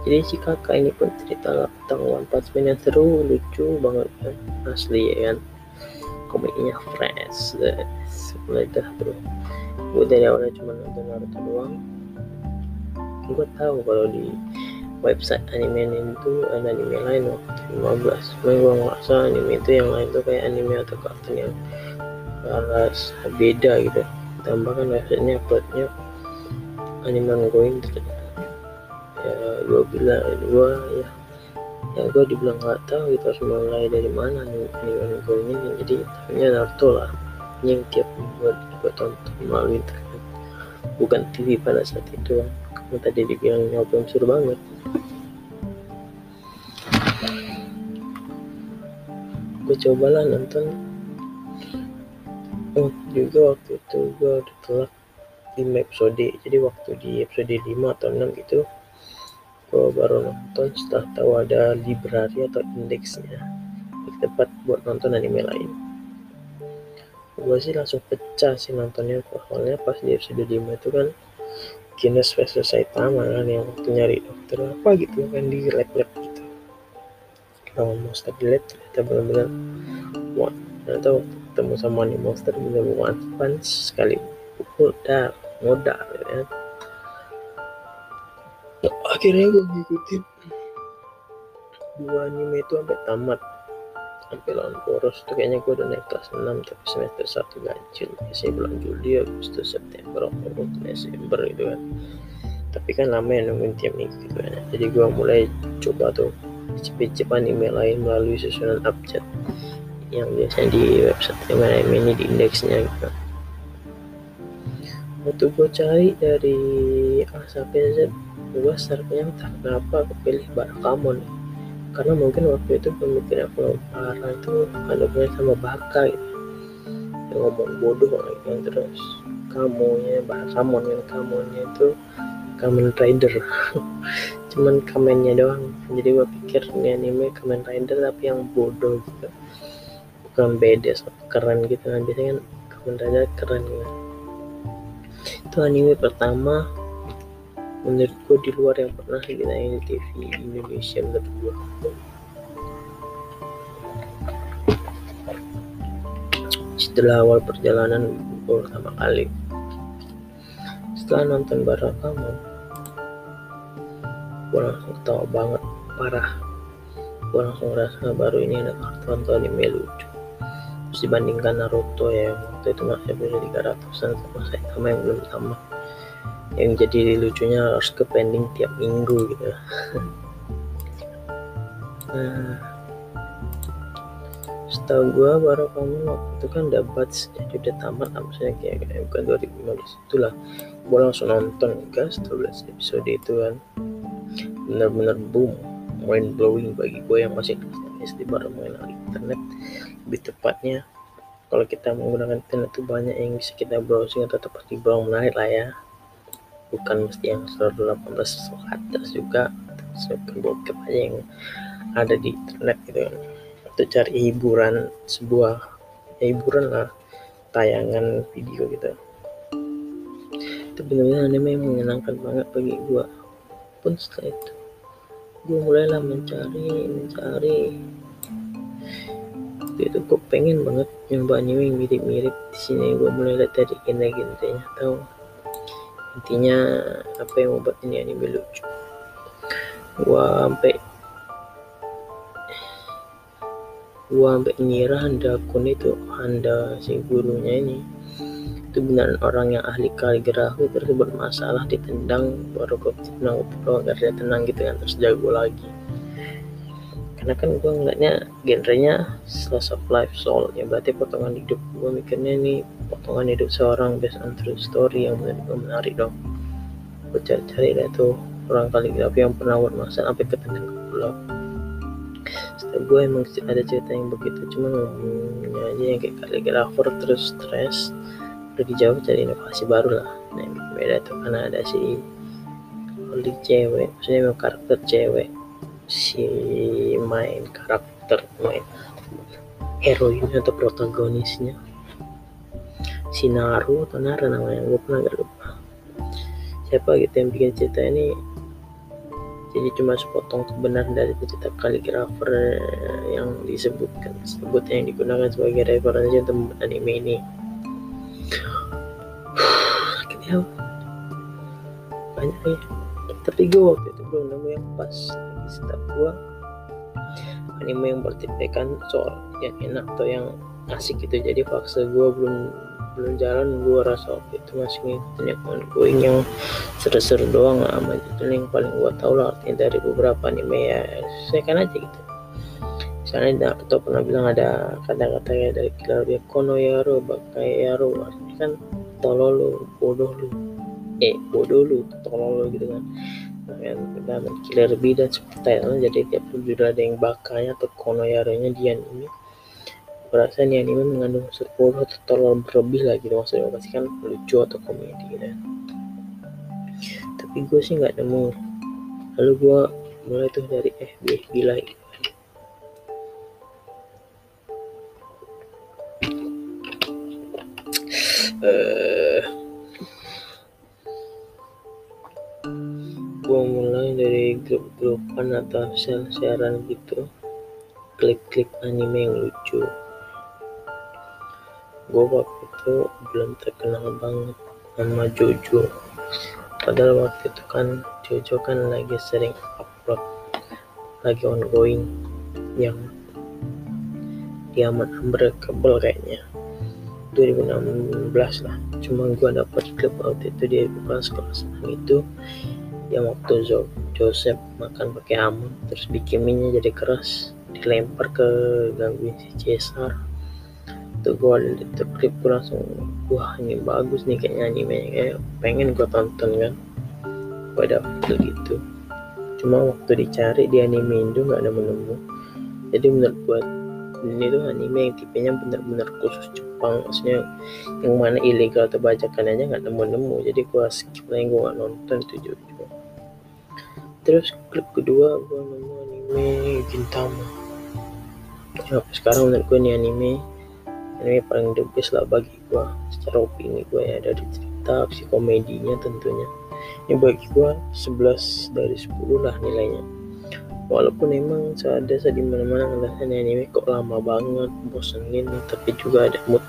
Speaker 1: Jadi si kakak ini pun cerita tentang One Punch Man yang seru lucu banget kan asli ya kan. Komedinya fresh mulai dah bro. Gue dari awalnya cuma nonton Naruto doang. Gue tahu kalau di website anime itu ada anime lain waktu 15 cuma gue ngerasa anime itu yang lain tuh kayak anime atau kartun yang kelas beda gitu. Tambahkan websitenya uploadnya anime ongoing terus ya gue bilang gue ya ya gue dibilang nggak tahu gitu harus mulai dari mana anime ongoing ini jadi tahunya Naruto lah. Yang tiap buat gue tonton melalui internet. Bukan TV pada saat itu. Kan tadi dibilang nyoba seru banget gue cobalah nonton. Oh juga waktu itu gue udah telat 5 episode jadi waktu di episode 5 atau 6 gitu gue baru nonton setelah tahu ada library atau indeksnya. Di tempat buat nonton anime lain. Gue sih langsung pecah sih nontonnya. Awalnya pas di episode 5 itu kan Kines versus Saitama kan yang waktu nyari dokter apa gitu kan di lab-lab kalau monster lab ternyata benar-benar wah ternyata waktu ketemu sama nih monster benar one punch sekali. Pukul dar modal ya kan? Akhirnya gue ngikutin. Dua anime itu sampai tamat. Sampai lawan Boros tuh kayaknya gue udah naik kelas 6 tapi semester 1 ganjil. Biasanya bulan Juli Agustus September Oktober Desember gitu kan. Tapi kan lama ya nungguin tiap minggu gitu kan. Jadi gue mulai coba tuh cip-cip anime lain melalui susunan abjad yang biasanya di website anime ini di indeksnya gitu. Waktu gue cari dari A sampai Z gue startnya entah kenapa kepilih Barakamon. Karena mungkin waktu itu pemikiran aku parah itu ada hubungannya sama baka gitu. Yang ngomong bodoh lagi yang terus. Kamunya bahasa kamon yang kamunya itu Kamen Rider cuman kamennya doang. Jadi gua pikir ini anime Kamen Rider tapi yang bodoh gitu. Bukan beda keren gitu. Kan biasanya kan Kamen Rider keren gitu. Itu anime pertama menurut gue di luar yang pernah ditayang di TV Indonesia menurut gue setelah awal perjalanan gue pertama kali. Setelah nonton Barakamu gue langsung ketawa banget parah. Gue langsung ngerasa baru ini ada kartu anime lucu. Terus dibandingkan Naruto ya waktu itu masih bisa 300an sama Saitama yang belum tamat yang jadi lucunya harus ke pending tiap minggu gitu. Nah. Setahu gue baru kamu waktu itu kan dapat jadi udah tamat maksudnya kayak, kayak bukan 2015 itulah. Gue langsung nonton guys 12 episode itu kan bener-bener boom mind blowing bagi gue yang masih SD baru main internet. Lebih tepatnya kalau kita menggunakan internet itu banyak yang bisa kita browsing atau tepat di browsing menarik lah ya. Bukan mesti yang 118 atas juga bukan bokep aja yang ada di internet gitu. Kan atau cari hiburan sebuah ya, hiburan lah tayangan video gitu. Itu benar-benar anime yang menyenangkan banget bagi gua. Pun setelah itu gua mulailah mencari mencari. Itu gue pengen banget nyoba anime yang mirip-mirip di sini. Gue mulai lihat dari genre-genrenya tahu? Intinya apa yang membuat ini anime lucu. Gua sampai gua sampai ngira Handa Kun itu Handa si gurunya ini benar orang yang ahli kaligrafi terus bermasalah ditendang baru gue tenang agar dia tenang gitu kan terus jago lagi. Karena kan gue ngeliatnya genrenya slice of life soul ya berarti potongan hidup gue mikirnya ini potongan hidup seorang based on true story yang gue menarik dong. Gue cari-cari lah tuh orang kaligrafi yang pernah masa sampai ke tengah pulau. Setelah gue emang ada cerita yang begitu cuma ngomongnya aja yang kayak kaligrafer terus stres pergi jauh cari inovasi baru lah. Nah yang beda tuh karena ada si Oli cewek maksudnya memang karakter cewek si main karakter main heroinnya atau protagonisnya. Si Naru atau Nara namanya gue pernah gak lupa. Siapa gitu yang bikin cerita ini? Jadi cuma sepotong kebenaran dari cerita kaligrafer yang disebutkan sebut yang digunakan sebagai referensi untuk anime ini ya banyak ya. Tapi gue waktu itu belum nemu yang pas. Setiap gua anime yang bertipkan soal yang enak atau yang asik gitu. Jadi fase gua belum belum jalan gua rasa waktu itu masih ngikutin yang ongoing yang seru-seru doang sama itu yang paling gua tahu lah artinya dari beberapa anime ya. Saya kan aja gitu. Misalnya atau pernah bilang ada kata-kata ya dari killer kono yaro bakai yaro kan tolol bodoh lu. Eh bodoh lu tolol lu gitu kan. Yang dan killer bee dan subtitle jadi tiap judul ada yang bakanya atau konoyarenya di anime berasa nih anime mengandung unsur bodoh atau terlalu berlebih lah gitu. Maksudnya pasti kan lucu atau komedi gitu tapi gue sih nggak nemu. Lalu gue mulai tuh dari FB gila Eh, gue mulai dari grup-grupan atau share siaran gitu. Klik-klik anime yang lucu. Gue waktu itu belum terkenal banget sama Jojo. Padahal waktu itu kan Jojo kan lagi sering upload lagi ongoing. Yang diamond unbreakable kayaknya. 2016 lah. Cuma gue dapet klip waktu itu dia bukan kelas 6 itu. Yang waktu Joseph makan pakai amon terus bikin minyak jadi keras dilempar ke gangguin si Cesar. Tuh gue itu klip gue langsung wah ini bagus nih kayaknya anime kayak pengen gue tonton kan. Gue dapet gitu cuma waktu dicari di anime Indo nggak ada menemu jadi menurut gue ini tuh anime yang tipenya benar-benar khusus Jepang maksudnya yang mana ilegal atau bajakan aja nggak nemu-nemu. Jadi gua skip lah gue nggak nonton itu juga terus klip kedua gua nemu anime Gintama. Ya, sekarang menurut gue ini anime anime paling the best lah bagi gua. Secara opini gue ya dari cerita si komedinya tentunya. Ini bagi gua 11 dari 10 lah nilainya walaupun emang ada saya di mana mana ngeliatnya anime kok lama banget bosenin tapi juga ada mood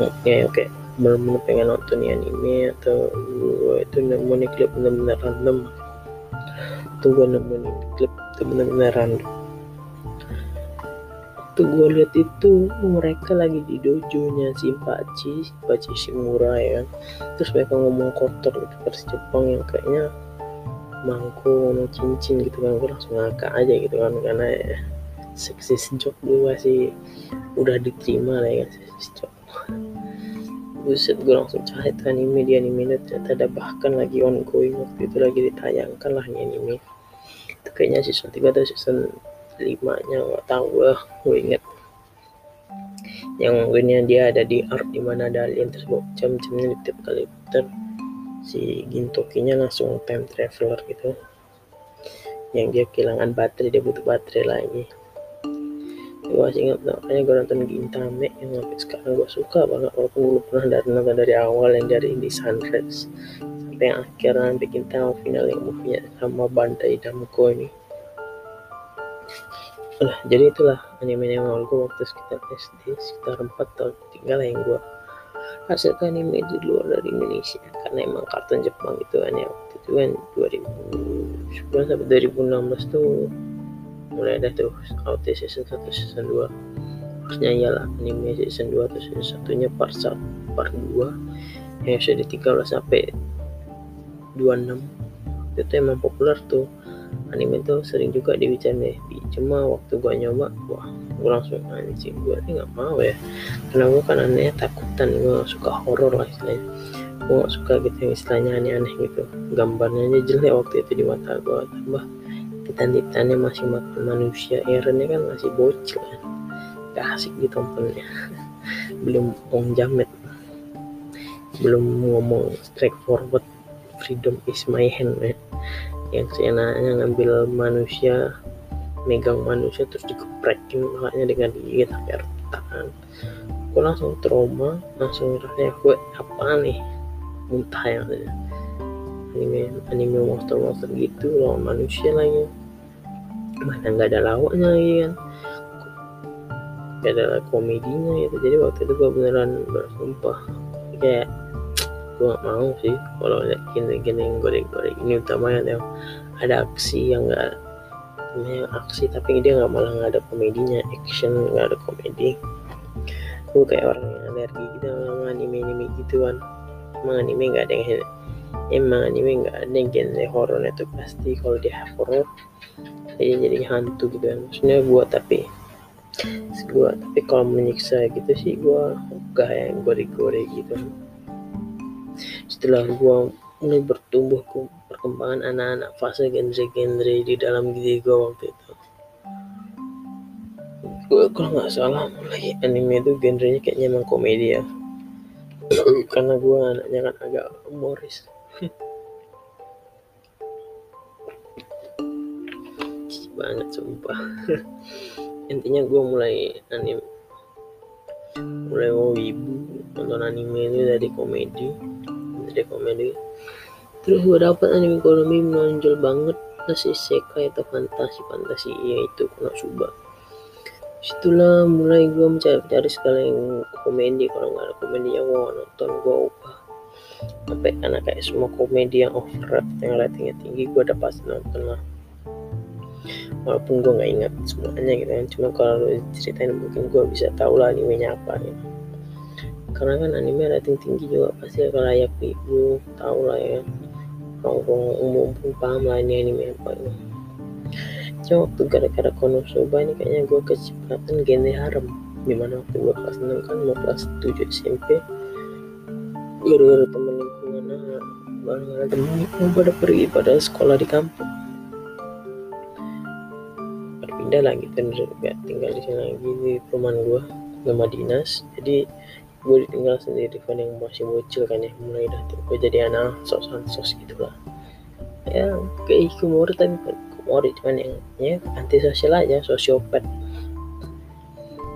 Speaker 1: moodnya oke bener-bener pengen nonton anime atau gue itu nemu nih klip bener-bener random. Tuh gue nemu nih klip itu bener-bener random. Tuh gue lihat itu mereka lagi di dojonya si Paci Paci Shimura ya kan. Terus mereka ngomong kotor gitu versi Jepang yang kayaknya mangku mau cincin gitu kan gue langsung ngakak aja gitu kan karena ya, seksis joke gue sih udah diterima lah ya seksis joke buset gue langsung cari tuh anime di anime ternyata ada bahkan lagi ongoing waktu itu lagi ditayangkan lah anime. Itu kayaknya season 3 atau season 5 nya gak tahu lah gue inget yang gue dia ada di art di mana ada alien terus jam-jamnya di tiap kali putar si Gintokinya langsung time traveler gitu. Yang dia kehilangan baterai dia butuh baterai lagi. Gue masih ingat makanya gue nonton Gintame yang sampai sekarang gue suka banget walaupun dulu pernah dari nonton dari awal yang dari di Sunrise. Sampai yang akhir sampai Gintama final yang movie sama Bandai Namco ini. Nah, jadi itulah anime yang gue waktu sekitar SD sekitar 4 tahun tinggal yang gue hasil anime di luar dari Indonesia. Karena emang kartun Jepang gitu kan ya waktu itu kan 2010 sampai 2016 tuh mulai ada tuh out season 1 season 2 harusnya iyalah anime season 2 atau season 1 nya part 1 part 2 yang sudah di 13 sampai 26 itu emang populer tuh. Anime tuh sering juga dibicarain. Cuma waktu gua nyoba wah gue langsung anjing. Gue ini nggak mau ya. Karena gue kan anehnya takutan. Gue suka horor lah istilahnya. Gue gak suka gitu yang istilahnya aneh-aneh gitu. Gambarnya aja jelek waktu itu di mata gue tambah titan-titannya masih mati manusia. Erennya kan masih bocil. Kan gak asik ditontonnya belum Ong Jamet. Belum ngomong straightforward freedom is my hand man. yang seenaknya ngambil manusia megang manusia terus dikeprekin makanya dengan gigit sampai retak. Kan gue langsung trauma langsung rasanya gue apa nih? Muntah yang ada anime anime monster monster gitu loh manusia lagi. Mana nggak ada lawaknya lagi kan. Gak ada komedinya gitu. Jadi waktu itu gue beneran bersumpah. Kayak gue gak mau sih kalau lihat gini-gini yang goreng-goreng. Ini utamanya yang ada aksi yang gak yang aksi tapi dia nggak malah nggak ada komedinya action nggak ada komedi. Gue kayak orang yang alergi gitu sama anime anime gituan. Emang anime nggak ada yang emang anime nggak ada yang genre horor itu pasti kalau dia horor dia jadi hantu gitu kan. Maksudnya gue tapi gue tapi kalau menyiksa gitu sih gue gak yang gore-gore gitu. Setelah gue mulai bertumbuh perkembangan anak-anak fase genre-genre di dalam diri gue waktu itu. Gue kalau nggak salah mulai anime itu genrenya kayaknya emang komedi ya. Karena gue anaknya kan agak humoris. Banget sumpah. Intinya gue mulai anime mulai mau ibu nonton anime itu dari komedi. Dari komedi terus gue dapet anime ekonomi menonjol banget. Fantasi sekai atau fantasi fantasi yaitu Konosuba. Situlah mulai gue mencari-cari segala yang komedi. Kalau nggak ada komedi yang gue nonton. Gue ubah. Sampai karena kayak semua komedi yang over yang ratingnya tinggi gue udah pasti nonton lah. Walaupun gue nggak ingat semuanya gitu kan. Cuma kalau ceritain mungkin gue bisa tahu lah animenya apa gitu. Karena kan anime rating tinggi juga pasti akan layak ibu tahu lah ya orang umum pun paham lah ini anime apa ini cuma waktu gara-gara Konosuba ini kayaknya gue kecipratan genre harem di mana waktu gue kelas 6 kan mau kelas 7 SMP gara-gara temen lingkungan bareng ada temen pada pergi pada sekolah di kampung. Berpindah lagi dan gak tinggal di sini lagi di perumahan gue rumah dinas jadi gue ditinggal sendiri kan yang masih bocil kan ya. Mulai dah tuh gue jadi anak sos sos gitulah ya kayak kumur tapi kumur cuman yang ya anti sosial aja sosiopat.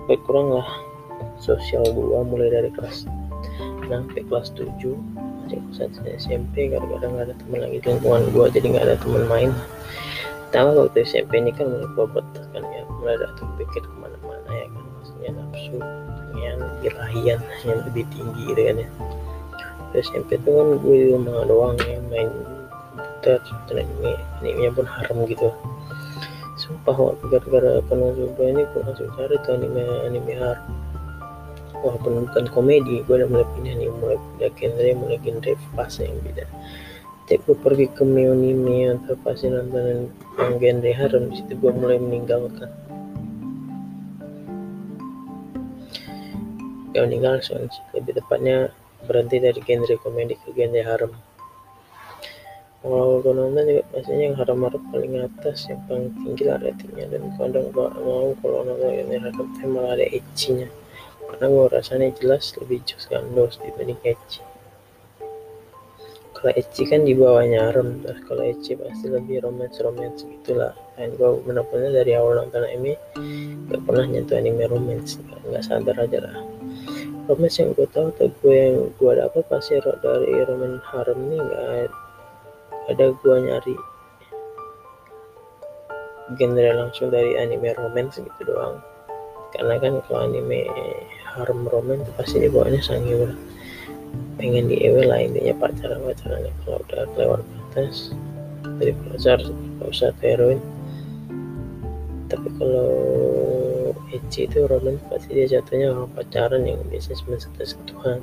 Speaker 1: Baik kurang lah sosial gue mulai dari kelas 6 sampai kelas 7 masih kelas SMP gara-gara nggak ada teman lagi di lingkungan gue jadi nggak ada teman main. Pertama waktu SMP ini kan mulai bobot kan ya mulai ada pikir ke mana-mana ya kan maksudnya nafsu yang birahian yang lebih tinggi gitu kan ya. SMP itu kan gue rumah doang ya main komputer anime animenya pun haram gitu. Sumpah waktu gara-gara coba ini gue langsung cari tuh anime anime haram walaupun bukan komedi gue udah mulai pindah nih mulai pindah genre mulai genre fase yang beda. Setiap gue pergi ke anime atau pasti nonton yang genre haram situ gue mulai meninggalkan gak meninggal lebih tepatnya berhenti dari genre komedi ke genre haram. Kalau nonton juga pastinya yang haram-haram paling atas yang paling tinggi lah ratingnya. Dan kadang gak mau kalau nonton genre haram malah ada ecchinya. Karena gue rasanya jelas lebih jauh gandos dibanding ecchi. Kalau ecchi kan di bawahnya haram terus kalau ecchi pasti lebih romance romance gitulah dan gue benar-benar dari awal nonton anime gak pernah nyentuh anime romance. Nggak sadar aja lah romance yang gue tahu atau gue yang gue dapat pasti dari roman harem nih nggak ada gue nyari genre langsung dari anime romance gitu doang. Karena kan kalau anime harem romance pasti di bawahnya sange pengen di ewe lah intinya pacaran pacarannya kalau udah lewat batas. Dari pacar gak usah heroin. Tapi kalau Eci itu roman pasti dia jatuhnya orang pacaran yang biasanya cuma sekedar sentuhan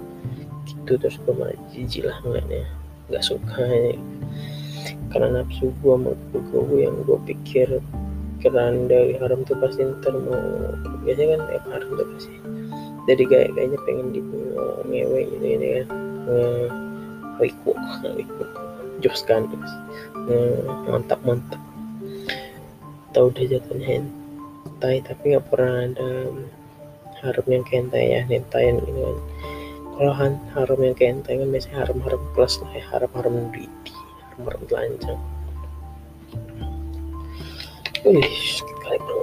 Speaker 1: gitu terus gue malah jijik lah ngeliatnya. Nggak suka ya. karena nafsu gue mau gue yang gue pikir keran dari haram tuh pasti ntar mau biasanya kan tiap haram tuh pasti jadi kayak kayaknya pengen di ngewe gitu ini kan. Wiku wiku jos kan mantap mantap tahu udah jatuhnya hentai tapi nggak pernah ada harum yang kayak hentai ya hentayan gitu kan. Kalau harum yang kayak hentai kan biasanya harum-harum plus lah ya harum-harum greedy harum-harum telanjang. Wih sekali bro.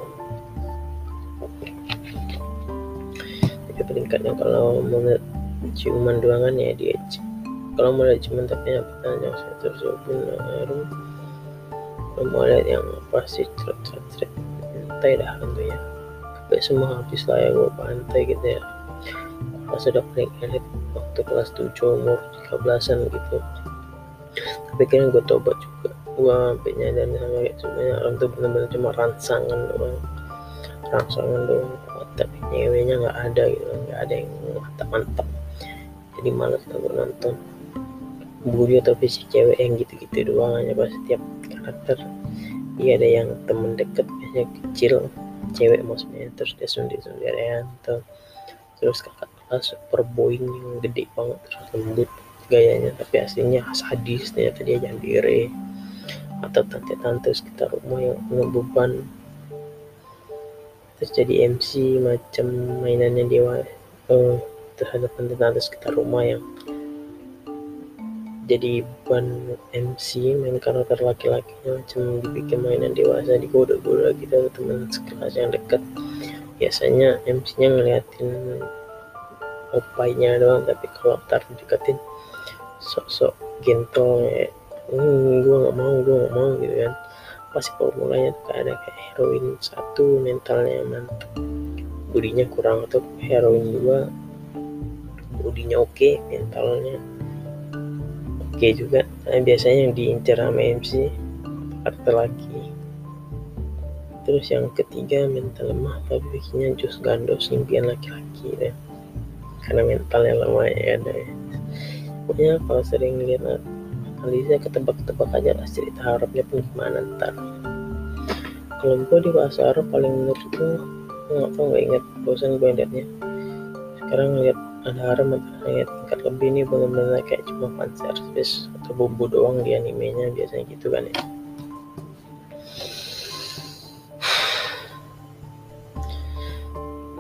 Speaker 1: Jadi peningkatnya kalau mau ciuman doang kan ya dia kalau mau lihat ciuman tapi apa tanya saya terus harum kalau mau lihat yang pasti ceret ceret pantai dah tentunya sampai semua habis lah ya gue pantai gitu ya. Pas udah paling elit waktu kelas 7 umur 13an gitu. Tapi kayaknya gue tobat juga. Gue sampai nyadar sama kayak sebenarnya orang tuh bener-bener cuma rangsangan doang. Rangsangan doang. Tapi nyewenya nggak ada gitu. Nggak ada yang mantap-mantap. Jadi males lah gue nonton. Budi atau fisik cewek yang gitu-gitu doang hanya pas setiap karakter. Iya ada yang temen deket biasanya kecil cewek maksudnya terus dia sundir sundiran atau terus kakak kelas super boing yang gede banget terus lembut gayanya tapi aslinya sadis ternyata dia jambire atau tante-tante sekitar rumah yang penuh beban. Terus jadi MC macam mainannya dia uh, terhadap tante-tante sekitar rumah yang jadi ban MC main karakter laki-lakinya macam dibikin mainan dewasa digoda-goda gitu teman sekelas yang dekat. Biasanya MC-nya ngeliatin opainya doang tapi kalau tar deketin sok-sok gentol ya hmm, gue nggak mau gue nggak mau gitu kan. Apa sih formulanya tuh kayak ada kayak heroin satu mentalnya mantap budinya kurang atau heroin dua budinya oke okay, mentalnya oke juga. Nah, biasanya yang diincar sama MC karakter laki terus yang ketiga mental lemah tapi bikinnya jus gandos impian laki-laki ya. Karena mentalnya lemah ya ada ya. Pokoknya kalau sering lihat analisa ketebak-tebak aja lah cerita harapnya pun gimana ntar. Kalau gue di bahasa Arab paling menurut gue nggak tau nggak ingat bosan gue liatnya. Sekarang lihat ada harap lihat tingkat lebih ini benar-benar kayak cuma fan service atau bumbu doang di animenya biasanya gitu kan ya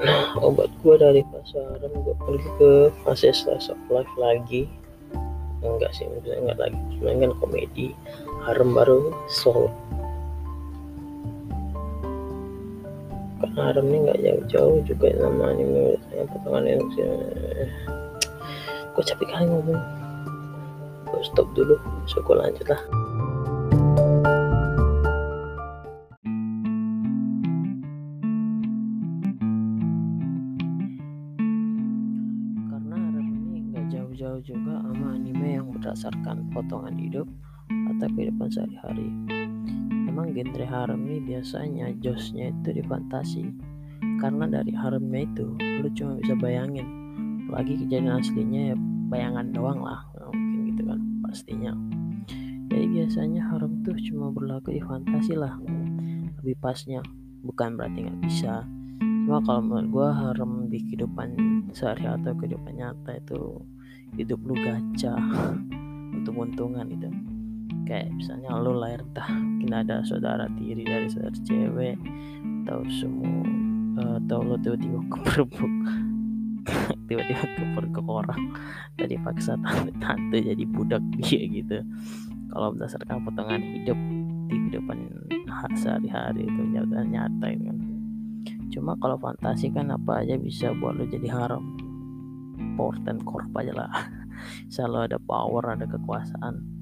Speaker 1: Nah, obat gue dari pasaran gue pergi ke fase slice of life lagi. Enggak sih, enggak lagi. Cuma kan komedi. Harem baru soul. Karena harem ini nggak jauh-jauh juga nama anime yang potongan yang gue capek kali ngomong. Gue stop dulu, so gue lanjut lah. jauh juga sama anime yang berdasarkan potongan hidup atau kehidupan sehari-hari. Emang genre harem biasanya josnya itu di fantasi. Karena dari haremnya itu lu cuma bisa bayangin. Lagi kejadian aslinya ya bayangan doang lah. mungkin gitu kan pastinya. Jadi biasanya harem tuh cuma berlaku di fantasi lah. Lebih pasnya bukan berarti nggak bisa. Cuma kalau menurut gue harem di kehidupan sehari atau kehidupan nyata itu hidup lu gacha untung-untungan itu kayak misalnya lu lahir entah mungkin ada saudara tiri dari saudara cewek atau semua uh, atau lu tiba-tiba keperbuk tiba-tiba keperbuk orang tadi paksa tante-tante jadi budak dia gitu. Kalau berdasarkan potongan hidup di kehidupan sehari-hari itu nyata nyata kan. Cuma kalau fantasi kan apa aja bisa buat lo jadi haram. Power dan korp aja lah. Selalu ada power ada kekuasaan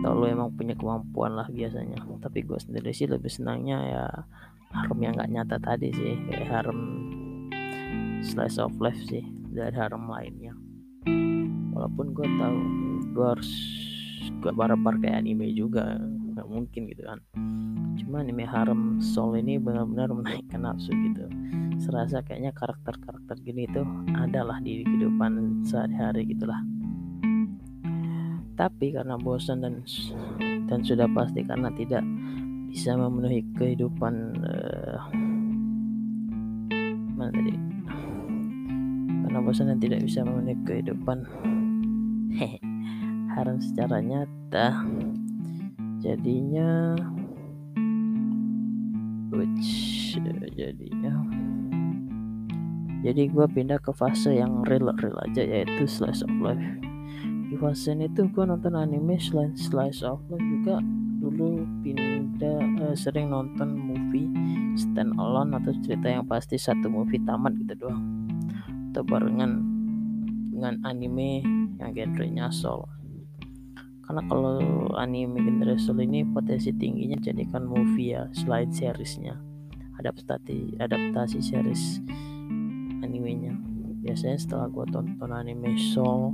Speaker 1: atau lo emang punya kemampuan lah biasanya. Tapi gue sendiri sih lebih senangnya ya harem yang nggak nyata tadi sih. Kayak harem slice of life sih dari harem lainnya. Walaupun gue tahu gue harus gue barbar kayak anime juga nggak mungkin gitu kan. Cuma anime harem soul ini benar-benar menaikkan nafsu gitu. Serasa kayaknya karakter-karakter gini tuh adalah di kehidupan sehari-hari gitulah tapi karena bosan dan dan sudah pasti karena tidak bisa memenuhi kehidupan uh, mana tadi? Karena bosan dan tidak bisa memenuhi kehidupan. Harus secara nyata. Jadinya which jadinya jadi gue pindah ke fase yang real real aja yaitu slice of life di fase itu gue nonton anime selain slice of life juga. Dulu pindah uh, sering nonton movie stand alone atau cerita yang pasti satu movie tamat gitu doang. Atau barengan dengan anime yang genrenya soul. Karena kalau anime genre soul ini potensi tingginya jadikan movie ya selain seriesnya. Adaptasi adaptasi series animenya. Biasanya setelah gue tonton anime show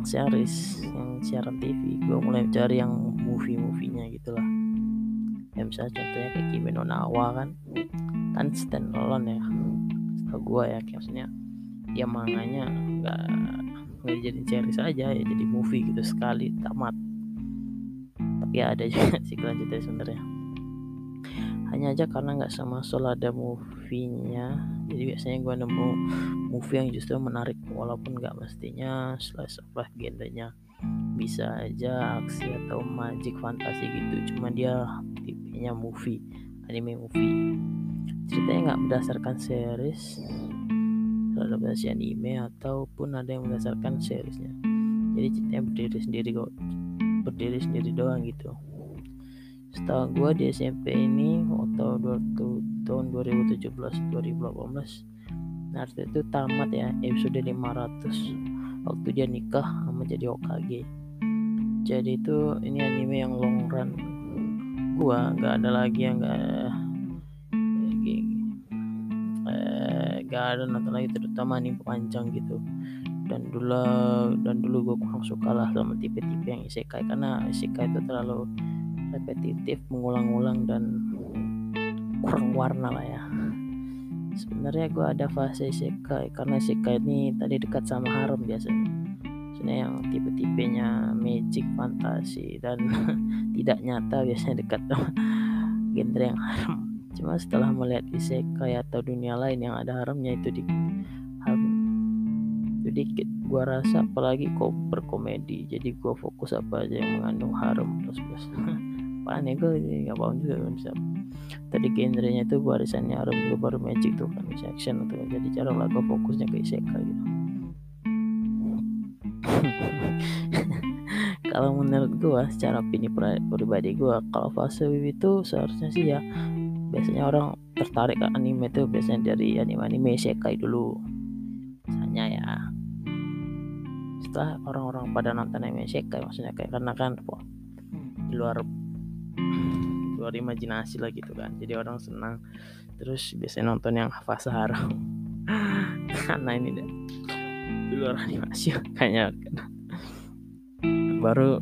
Speaker 1: yang series yang siaran TV gue mulai cari yang movie-movienya gitulah ya misalnya contohnya kayak Kimi no Nawa kan. Kan stand alone ya. Setahu gue ya kayak maksudnya dia manganya nggak nggak jadi series aja ya jadi movie gitu sekali tamat. Tapi ya ada juga sih kelanjutannya sebenarnya hanya aja karena nggak sama soal ada movie-nya. Jadi biasanya gue nemu movie yang justru menarik walaupun nggak mestinya slice of life genrenya bisa aja aksi atau magic fantasi gitu. Cuma dia tipenya movie anime movie. Ceritanya nggak berdasarkan series adaptasi anime ataupun ada yang berdasarkan seriesnya. Jadi ceritanya berdiri sendiri kok berdiri sendiri doang gitu setahu gue di SMP ini atau tahun 2017 2018 Naruto itu tamat ya episode 500 waktu dia nikah sama jadi Okage jadi itu ini anime yang long run gua. Nggak ada lagi yang nggak eh, gak ada nonton lagi terutama nih panjang gitu. Dan dulu dan dulu gue kurang suka lah sama tipe-tipe yang isekai. Karena isekai itu terlalu repetitif mengulang-ulang dan kurang warna lah ya. Sebenarnya gue ada fase isekai karena isekai ini tadi dekat sama harem biasanya. Maksudnya yang tipe-tipenya magic fantasi dan tidak nyata biasanya dekat sama genre yang harem cuma setelah melihat isekai atau dunia lain yang ada haremnya itu di sedikit gua rasa apalagi kok berkomedi jadi gua fokus apa aja yang mengandung harum terus terus apaan ya gue nggak paham juga kan bisa. Tadi genrenya itu barisannya harum gue baru magic tuh kan bisa action tuh jadi cara lah gue fokusnya ke isekai gitu. Kalau menurut gue secara opini pribadi gue kalau fase wiwi itu seharusnya sih ya biasanya orang tertarik ke anime tuh biasanya dari anime-anime isekai dulu. Misalnya ya setelah orang-orang pada nonton MSC kayak maksudnya kayak karena kan di luar luar imajinasi lah gitu kan. Jadi orang senang. Terus biasanya nonton yang fase haram karena ini deh. Luar animasi. Kayaknya kan. baru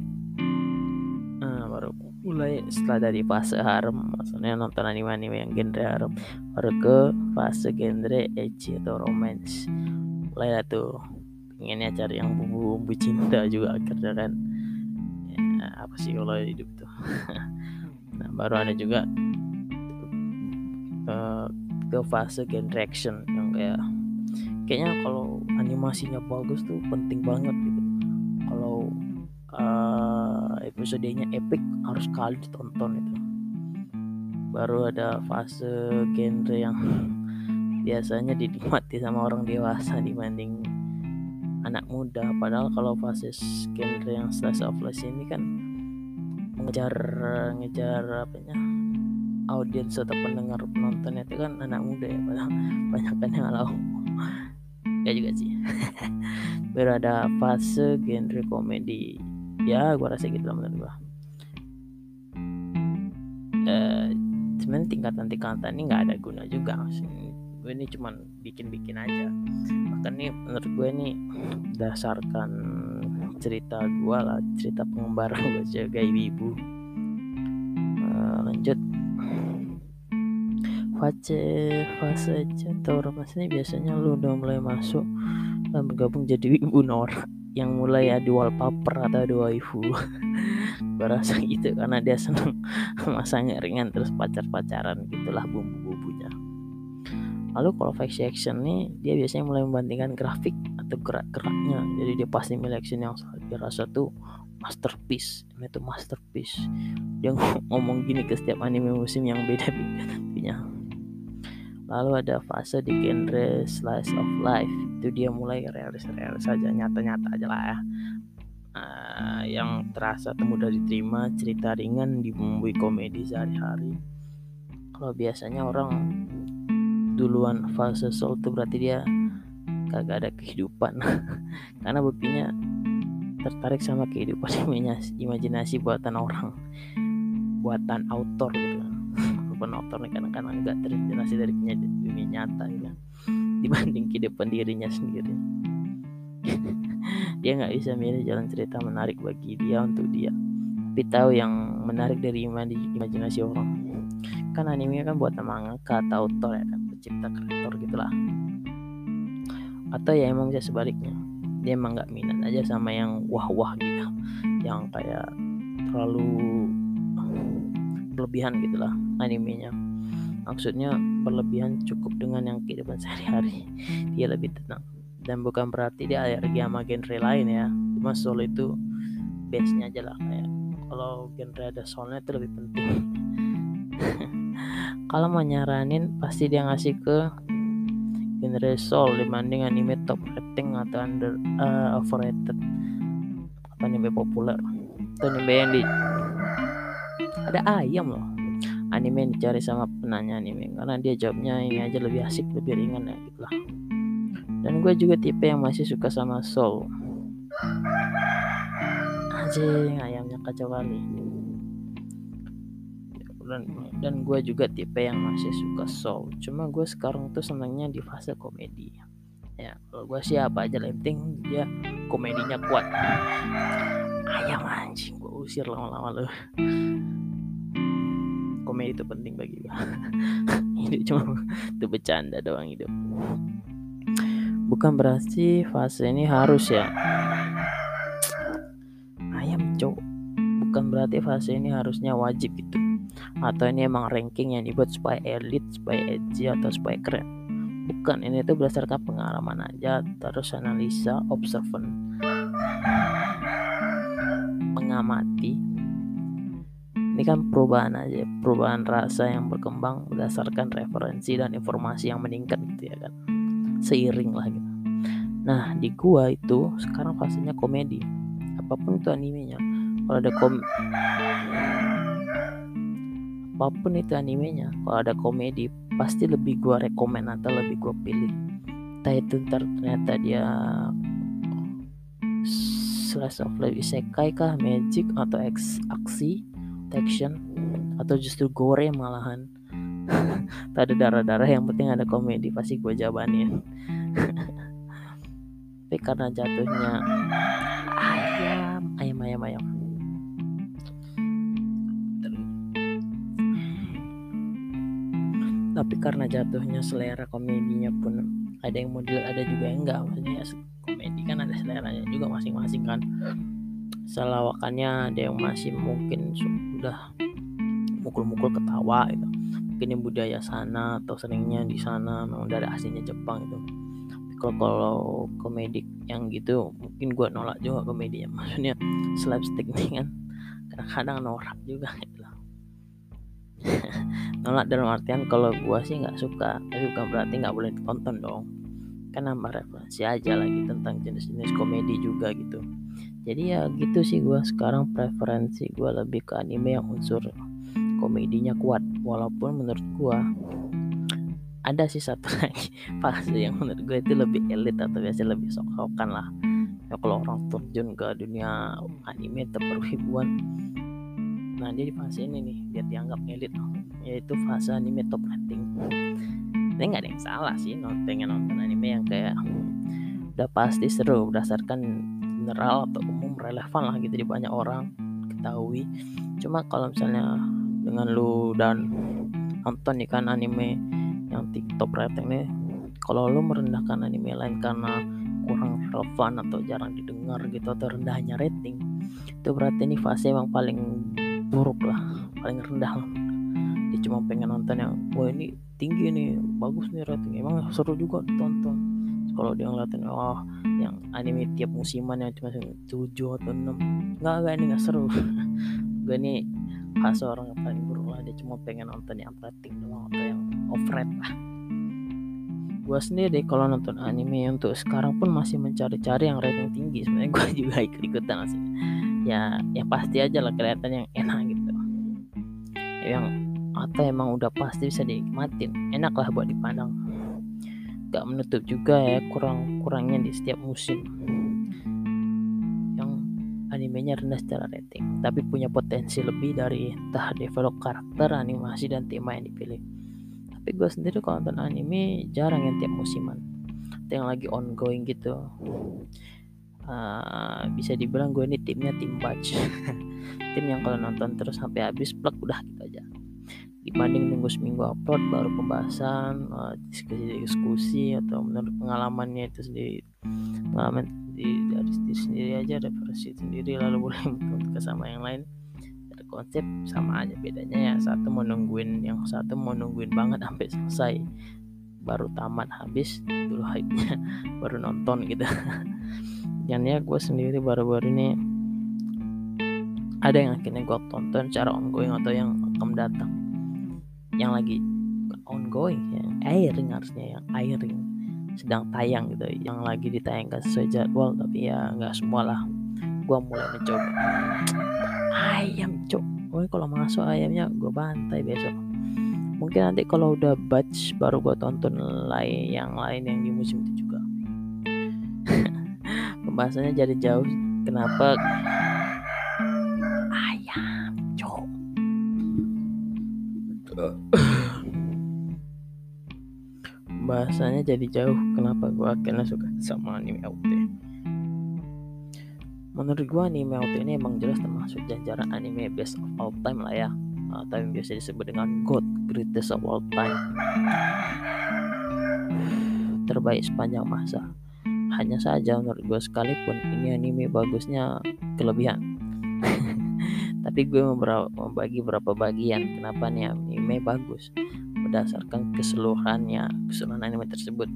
Speaker 1: uh, baru mulai setelah dari fase haram. Maksudnya nonton anime-anime yang genre haram. Baru ke fase genre edgy atau romance. Mulai lah tuh. Pengennya cari yang bumbu-bumbu cinta juga akhirnya kan ya, apa sih kalau hidup tuh nah baru ada juga ke, ke fase genre action yang kayak kayaknya kalau animasinya bagus tuh penting banget gitu. Kalau uh, episodenya epic harus kali ditonton itu. Baru ada fase genre yang biasanya dinikmati sama orang dewasa dibanding anak muda. Padahal kalau fase genre yang slice of life ini kan mengejar ngejar apanya audiens atau pendengar penonton itu kan anak muda ya padahal banyak kan yang alau ya juga sih. Baru ada fase genre komedi. Ya gua rasa gitu lah menurut gua. Eh, sebenarnya tingkatan tingkatan ini nggak ada guna juga gue ini cuman bikin-bikin aja. Bahkan nih menurut gue ini dasarkan cerita gue lah cerita pengembara gue sebagai ibu uh, lanjut. Fase fase jatuh romance ini biasanya lu udah mulai masuk dan bergabung jadi ibu Nora yang mulai ada wallpaper atau ada waifu. Berasa gitu karena dia seneng masangnya ringan terus pacar-pacaran gitulah bumbu-bumbunya. Lalu kalau face action nih dia biasanya mulai membandingkan grafik atau gerak-geraknya. Jadi dia pasti milih action yang dia rasa tuh masterpiece. Ini tuh masterpiece. Dia ngomong gini ke setiap anime musim yang beda-beda tentunya lalu ada fase di genre slice of life. Itu dia mulai realis-realis saja nyata-nyata aja lah ya. Uh, yang terasa mudah diterima cerita ringan dibumbui komedi sehari-hari. Kalau biasanya orang duluan fase soul tuh berarti dia kagak ada kehidupan. Karena buktinya tertarik sama kehidupan imajinasi, buatan orang. Buatan autor gitu. Kan autor nih kadang-kadang nggak terinspirasi dari dunia nyata gitu. Dibanding kehidupan dirinya sendiri. Dia nggak bisa milih jalan cerita menarik bagi dia untuk dia. Tapi tahu yang menarik dari imajinasi orang. Kan anime kan buatan mangaka atau autor ya kan? Pencipta kreator gitulah atau ya emang bisa sebaliknya. Dia emang nggak minat aja sama yang wah-wah gitu. Yang kayak terlalu berlebihan gitulah animenya. Maksudnya berlebihan cukup dengan yang kehidupan sehari-hari. Dia lebih tenang. Dan bukan berarti dia alergi sama genre lain ya. Cuma soul itu base nya aja lah kayak kalau genre ada soulnya itu lebih penting. Kalau mau nyaranin pasti dia ngasih ke genre soul dibanding anime top rating atau under uh, overrated. Atau anime populer? Atau anime yang di ada ayam loh. Anime yang dicari sama penanya anime. Karena dia jawabnya ini aja lebih asik lebih ringan ya gitu lah. Dan gue juga tipe yang masih suka sama soul. Anjing ayamnya kacau kali dan dan gue juga tipe yang masih suka soul. Cuma gue sekarang tuh senangnya di fase komedi. Ya kalau gue sih apa aja penting dia komedinya kuat. Ayam anjing gue usir lama-lama lo komedi itu penting bagi gue hidup cuma itu bercanda doang hidup. Bukan berarti fase ini harus ya. Ayam cowok. Bukan berarti fase ini harusnya wajib gitu atau ini emang ranking yang dibuat supaya elit supaya edgy atau supaya keren. Bukan ini tuh berdasarkan pengalaman aja terus analisa observan mengamati. Ini kan perubahan aja perubahan rasa yang berkembang berdasarkan referensi dan informasi yang meningkat gitu ya kan. Seiring lah gitu. Nah di gua itu sekarang fasenya komedi. Apa pun itu animenya. Kalau ada kom apa pun itu animenya kalau ada komedi pasti lebih gue rekomen atau lebih gue pilih. Entah itu ntar ternyata dia slice of life isekai kah magic atau X, aksi action atau justru gore malahan. Tak ada darah-darah yang penting ada komedi pasti gue jawabannya tapi karena jatuhnya ayam ayam ayam ayam tapi karena jatuhnya selera komedinya pun ada yang model ada juga yang enggak. Maksudnya komedi kan ada seleranya juga masing-masing kan. Selawakannya ada yang masih mungkin sudah mukul-mukul ketawa gitu. Mungkin yang budaya sana atau seringnya di sana memang dari aslinya Jepang itu kalau kalau komedi yang gitu mungkin gue nolak juga komedinya. Maksudnya slapstick nih kan. Kadang-kadang norak juga gitu nolak dalam artian kalau gua sih nggak suka tapi bukan berarti nggak boleh ditonton dong. Kan nambah referensi aja lagi tentang jenis-jenis komedi juga gitu. Jadi ya gitu sih gua. Sekarang preferensi gua lebih ke anime yang unsur komedinya kuat. Walaupun menurut gua ada sih satu lagi fase yang menurut gue itu lebih elit atau biasa lebih sok-sokan lah. Ya kalau orang terjun ke dunia anime atau nah dia di fase ini nih dia dianggap elit yaitu fase anime top rating. Ini nggak ada yang salah sih pengen nonton anime yang kayak udah pasti seru berdasarkan general atau umum relevan lah gitu di banyak orang ketahui. Cuma kalau misalnya dengan lu dan nonton nih kan anime yang top rating nih kalau lu merendahkan anime lain karena kurang relevan atau jarang didengar gitu atau rendahnya rating itu berarti ini fase yang paling buruk lah paling rendah lah. Dia cuma pengen nonton yang wah ini tinggi nih bagus nih rating. Emang seru juga ditonton. Kalau dia ngeliatin oh yang anime tiap musiman yang cuma tujuh atau enam. Nggak nggak ini nggak seru. Gue ini fase orang yang paling buruk lah. Dia cuma pengen nonton yang rating doang atau yang off rate lah. Gue sendiri kalau nonton anime untuk sekarang pun masih mencari-cari yang rating tinggi. Sebenarnya gue juga ikut-ikutan sih ya yang pasti aja lah kelihatan yang enak gitu. Yang atau emang udah pasti bisa dinikmatin. Enak lah buat dipandang. Gak menutup juga ya kurang kurangnya di setiap musim. Yang animenya rendah secara rating tapi punya potensi lebih dari entah develop karakter animasi dan tema yang dipilih. Tapi gue sendiri kalau nonton anime jarang yang tiap musiman. Yang lagi ongoing gitu uh, bisa dibilang gue ini timnya tim batch. Tim yang kalau nonton terus sampai habis plug udah gitu aja. Dibanding nunggu seminggu upload baru pembahasan uh, diskusi-diskusi atau menurut pengalamannya itu sendiri. Pengalaman di, dari diri sendiri aja ada versi sendiri lalu boleh ke sama yang lain. Ada konsep sama aja bedanya ya. Satu mau nungguin yang satu mau nungguin banget sampai selesai. Baru tamat habis dulu hype-nya baru nonton gitu dan ya gue sendiri baru-baru ini ada yang akhirnya gue tonton secara ongoing atau yang akan datang. Yang lagi ongoing yang airing harusnya yang airing. Sedang tayang gitu yang lagi ditayangkan sesuai jadwal tapi ya nggak semua lah. Gue mulai mencoba. Ayam cok Gue kalau masuk ayamnya gue bantai besok. Mungkin nanti kalau udah batch baru gue tonton lain yang lain yang di musim itu juga pembahasannya jadi jauh kenapa? Ayam cok. Bahasanya jadi jauh. Kenapa gue akhirnya suka sama anime AOT menurut gue anime AOT ini emang jelas termasuk jajaran anime best of all time lah ya. Atau yang biasa disebut dengan God greatest of all time. Terbaik sepanjang masa hanya saja menurut gue sekalipun ini anime bagusnya kelebihan. Tapi gue membagi beberapa bagian kenapa nih anime bagus berdasarkan keseluruhannya keseluruhan anime tersebut.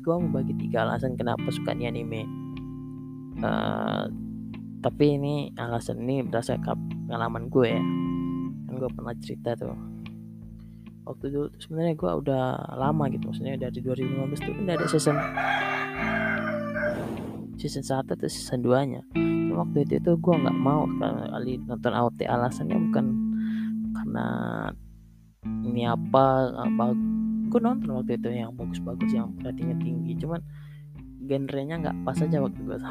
Speaker 1: Gue membagi tiga alasan kenapa suka nih anime. Uh, tapi ini alasan ini berdasarkan pengalaman gue ya. Kan gue pernah cerita tuh. Waktu itu sebenarnya gue udah lama gitu maksudnya dari 2015 tuh udah ada season season satu atau season 2 nya Cuma waktu itu tuh gue nggak mau kali nonton AOT alasannya bukan karena ini apa apa gue nonton waktu itu yang bagus-bagus yang ratingnya tinggi. Cuman genrenya nggak pas aja waktu gue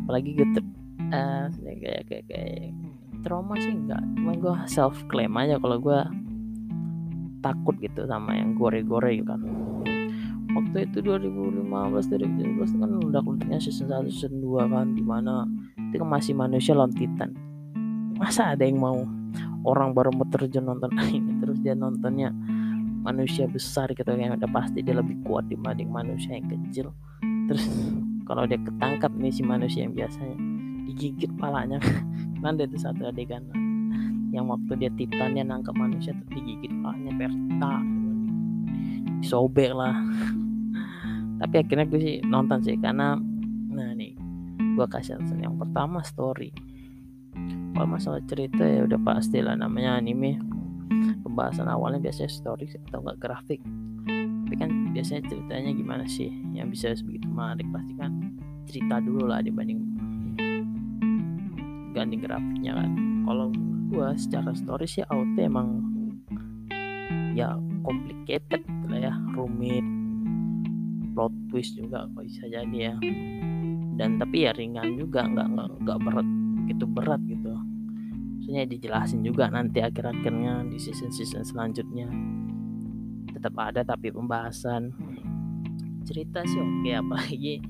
Speaker 1: apalagi gitu uh, kayak kayak kayak trauma sih enggak cuma gue self claim aja kalau gue takut gitu sama yang gore-gore gitu kan waktu itu 2015 2017 kan udah kulitnya season 1 season 2 kan di mana itu kan masih manusia lawan titan. Masa ada yang mau orang baru mau terjun nonton ini terus dia nontonnya manusia besar gitu yang udah pasti dia lebih kuat dibanding manusia yang kecil. Terus kalau dia ketangkap nih si manusia yang biasanya digigit palanya. Kan itu satu adegan yang waktu dia titannya nangkap manusia tuh digigit palanya perta sobek lah tapi akhirnya gue sih nonton sih karena nah nih gue kasih alasan yang pertama story. Kalau masalah cerita ya udah pasti lah namanya anime. Pembahasan awalnya biasanya story atau enggak grafik. Tapi kan biasanya ceritanya gimana sih? Yang bisa sebegitu menarik pasti kan cerita dulu lah dibanding ganti grafiknya kan. Kalau gua secara story sih auto emang ya complicated lah ya rumit plot twist juga bisa jadi ya. Dan tapi ya ringan juga nggak nggak nggak berat gitu berat gitu. Maksudnya dijelasin juga nanti akhir-akhirnya di season-season selanjutnya. Tetap ada tapi pembahasan. Cerita sih oke apalagi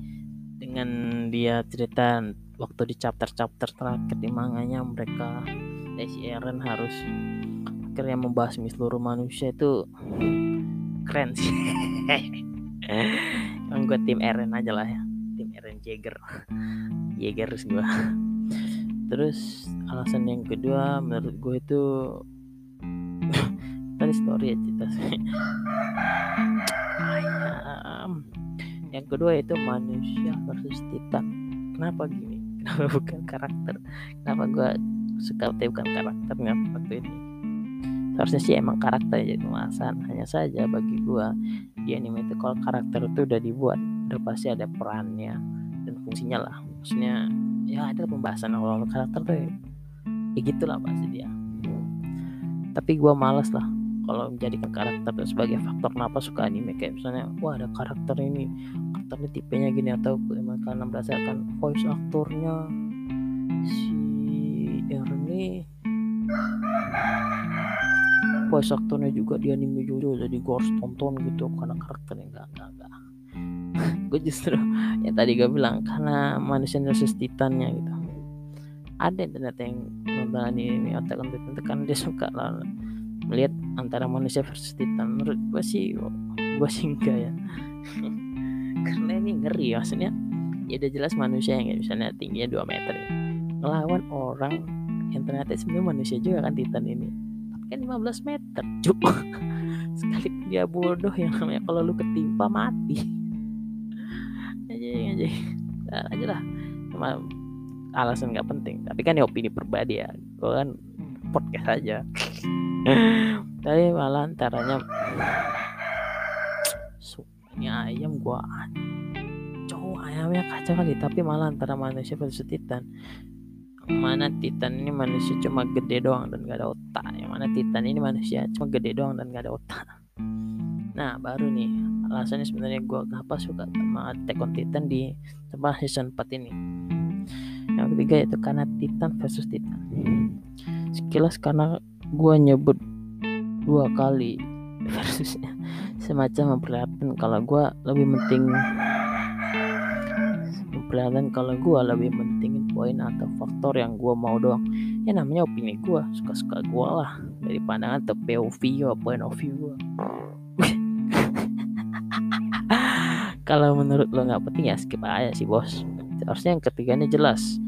Speaker 1: dengan dia cerita waktu di chapter-chapter terakhir di manganya mereka si Eren harus akhirnya membahas seluruh manusia itu. Keren sih emang gue tim Eren aja lah ya. Tim Eren Jaeger Jaeger gue terus alasan yang kedua menurut gue itu tadi story ya cerita ayam. Yang kedua itu manusia versus titan. Kenapa gini? Kenapa bukan karakter? Kenapa gue suka tapi bukan karakternya waktu ini seharusnya sih emang karakter jadi pembahasan hanya saja bagi gue di anime itu kalau karakter itu udah dibuat udah pasti ada perannya dan fungsinya lah. Maksudnya ya ada pembahasan awal karakter tuh ya. Gitulah pasti dia. Tapi gue males lah kalau menjadikan karakter itu sebagai faktor kenapa suka anime. Kayak misalnya wah ada karakter ini karakternya tipenya gini atau emang karena berdasarkan voice aktornya si Ernie voice aktornya juga di anime juga jadi gue harus tonton gitu karena karakternya enggak enggak enggak gue justru yang tadi gue bilang karena manusia versus titannya gitu. Ada ternyata yang nonton anime otak titan kan dia suka lah melihat antara manusia versus titan. Menurut gue sih gue sih enggak ya. Karena ini ngeri ya maksudnya ya udah jelas manusia yang misalnya tingginya 2 meter. Ya. ngelawan orang yang ternyata sebenarnya manusia juga kan titan ini kan 15 meter cuk. Sekali dia bodoh yang namanya kalau lu ketimpa mati. Aja nah, aja lah. Cuma alasan nggak penting tapi kan ya opini pribadi ya. Gue kan podcast aja. Tapi malah antaranya ini ayam gua cowok ayamnya kacau kali tapi malah antara manusia versus titan mana titan ini manusia cuma gede doang dan gak ada otak yang mana titan ini manusia cuma gede doang dan gak ada otak. Nah baru nih. Alasannya sebenarnya gue kenapa suka sama Attack on Titan di tempat season 4 ini? Yang ketiga yaitu karena Titan versus Titan. Sekilas karena gue nyebut dua kali versusnya. Semacam memperlihatkan kalau gue lebih penting memperlihatkan kalau gue lebih pentingin poin atau faktor yang gue mau doang. Ya namanya opini gue suka-suka gue lah. Dari pandangan atau POV gue point of view gue kalau menurut lo nggak penting ya skip aja sih bos. Harusnya yang ketiganya jelas.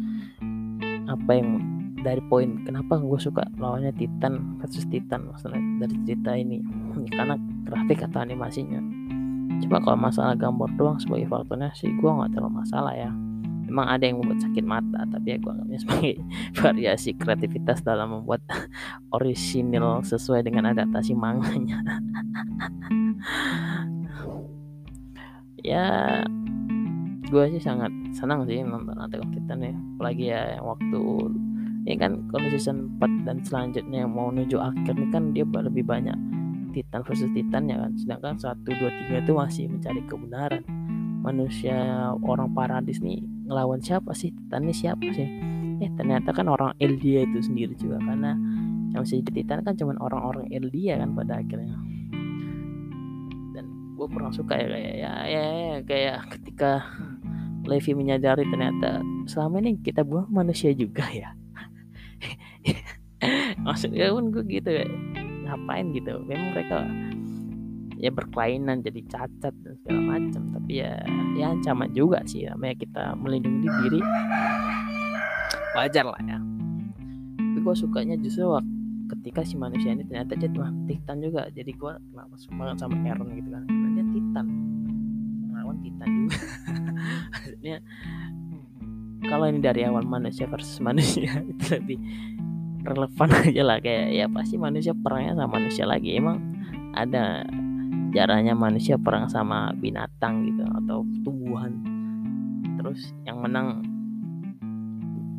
Speaker 1: Apa yang dari poin kenapa gue suka lawannya Titan versus Titan maksudnya dari cerita ini? Karena grafik atau animasinya cuma kalau masalah gambar doang sebagai faktornya sih gue nggak terlalu masalah ya. Memang ada yang membuat sakit mata tapi ya gue anggapnya sebagai variasi kreativitas dalam membuat orisinil sesuai dengan adaptasi manganya. Ya gue sih sangat senang sih nonton Attack on Titan ya. Apalagi ya yang waktu ini kan kalau season 4 dan selanjutnya yang mau menuju akhir ini kan dia lebih banyak Titan versus Titan ya kan. Sedangkan 1, 2, 3 itu masih mencari kebenaran. Manusia orang paradis nih ngelawan siapa sih? Titan ini siapa sih? Eh ternyata kan orang Eldia itu sendiri juga. Karena yang bisa jadi Titan kan cuma orang-orang Eldia kan pada akhirnya. Dan gue kurang suka ya kayak ya, ya, ya kayak ketika Levi menyadari ternyata selama ini kita buang manusia juga ya. Maksudnya pun gue gitu ya ngapain gitu. Memang mereka ya berkelainan jadi cacat dan segala macam. Tapi ya ya ancaman juga sih namanya kita melindungi diri. Wajar lah ya. Tapi gue sukanya justru waktu ketika si manusia ini ternyata dia tuh titan juga. Jadi gue kenapa banget sama Aaron gitu kan. Dia titan. Melawan titan juga. Maksudnya kalau ini dari awal manusia versus manusia itu lebih relevan aja lah. Kayak ya pasti manusia perangnya sama manusia lagi. Emang ada jaranya manusia perang sama binatang gitu atau tumbuhan. Terus yang menang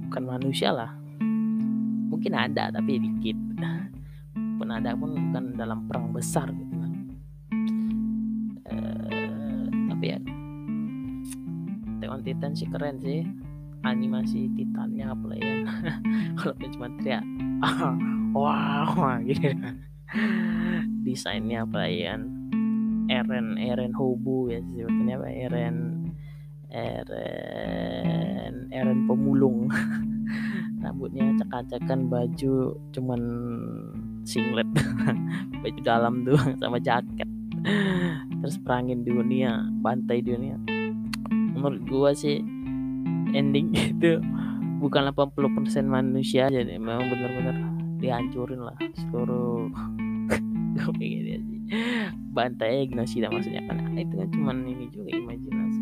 Speaker 1: bukan manusia lah. Mungkin ada tapi dikit. Pun ada pun bukan dalam perang besar gitu kan. E, tapi ya Teon Titan sih keren sih animasi titannya apa ya. Kalau cuma teriak wow gitu desainnya apa ya Eren Eren Hobu ya sebetulnya apa? Eren Eren Eren pemulung. Rambutnya acak-acakan baju cuman singlet. Baju dalam doang sama jaket. Terus perangin dunia bantai dunia. Menurut gua sih ending itu bukan 80% manusia jadi memang benar-benar dihancurin lah seluruh dia sih bantai ignosi maksudnya kan. Itu kan cuman ini juga imajinasi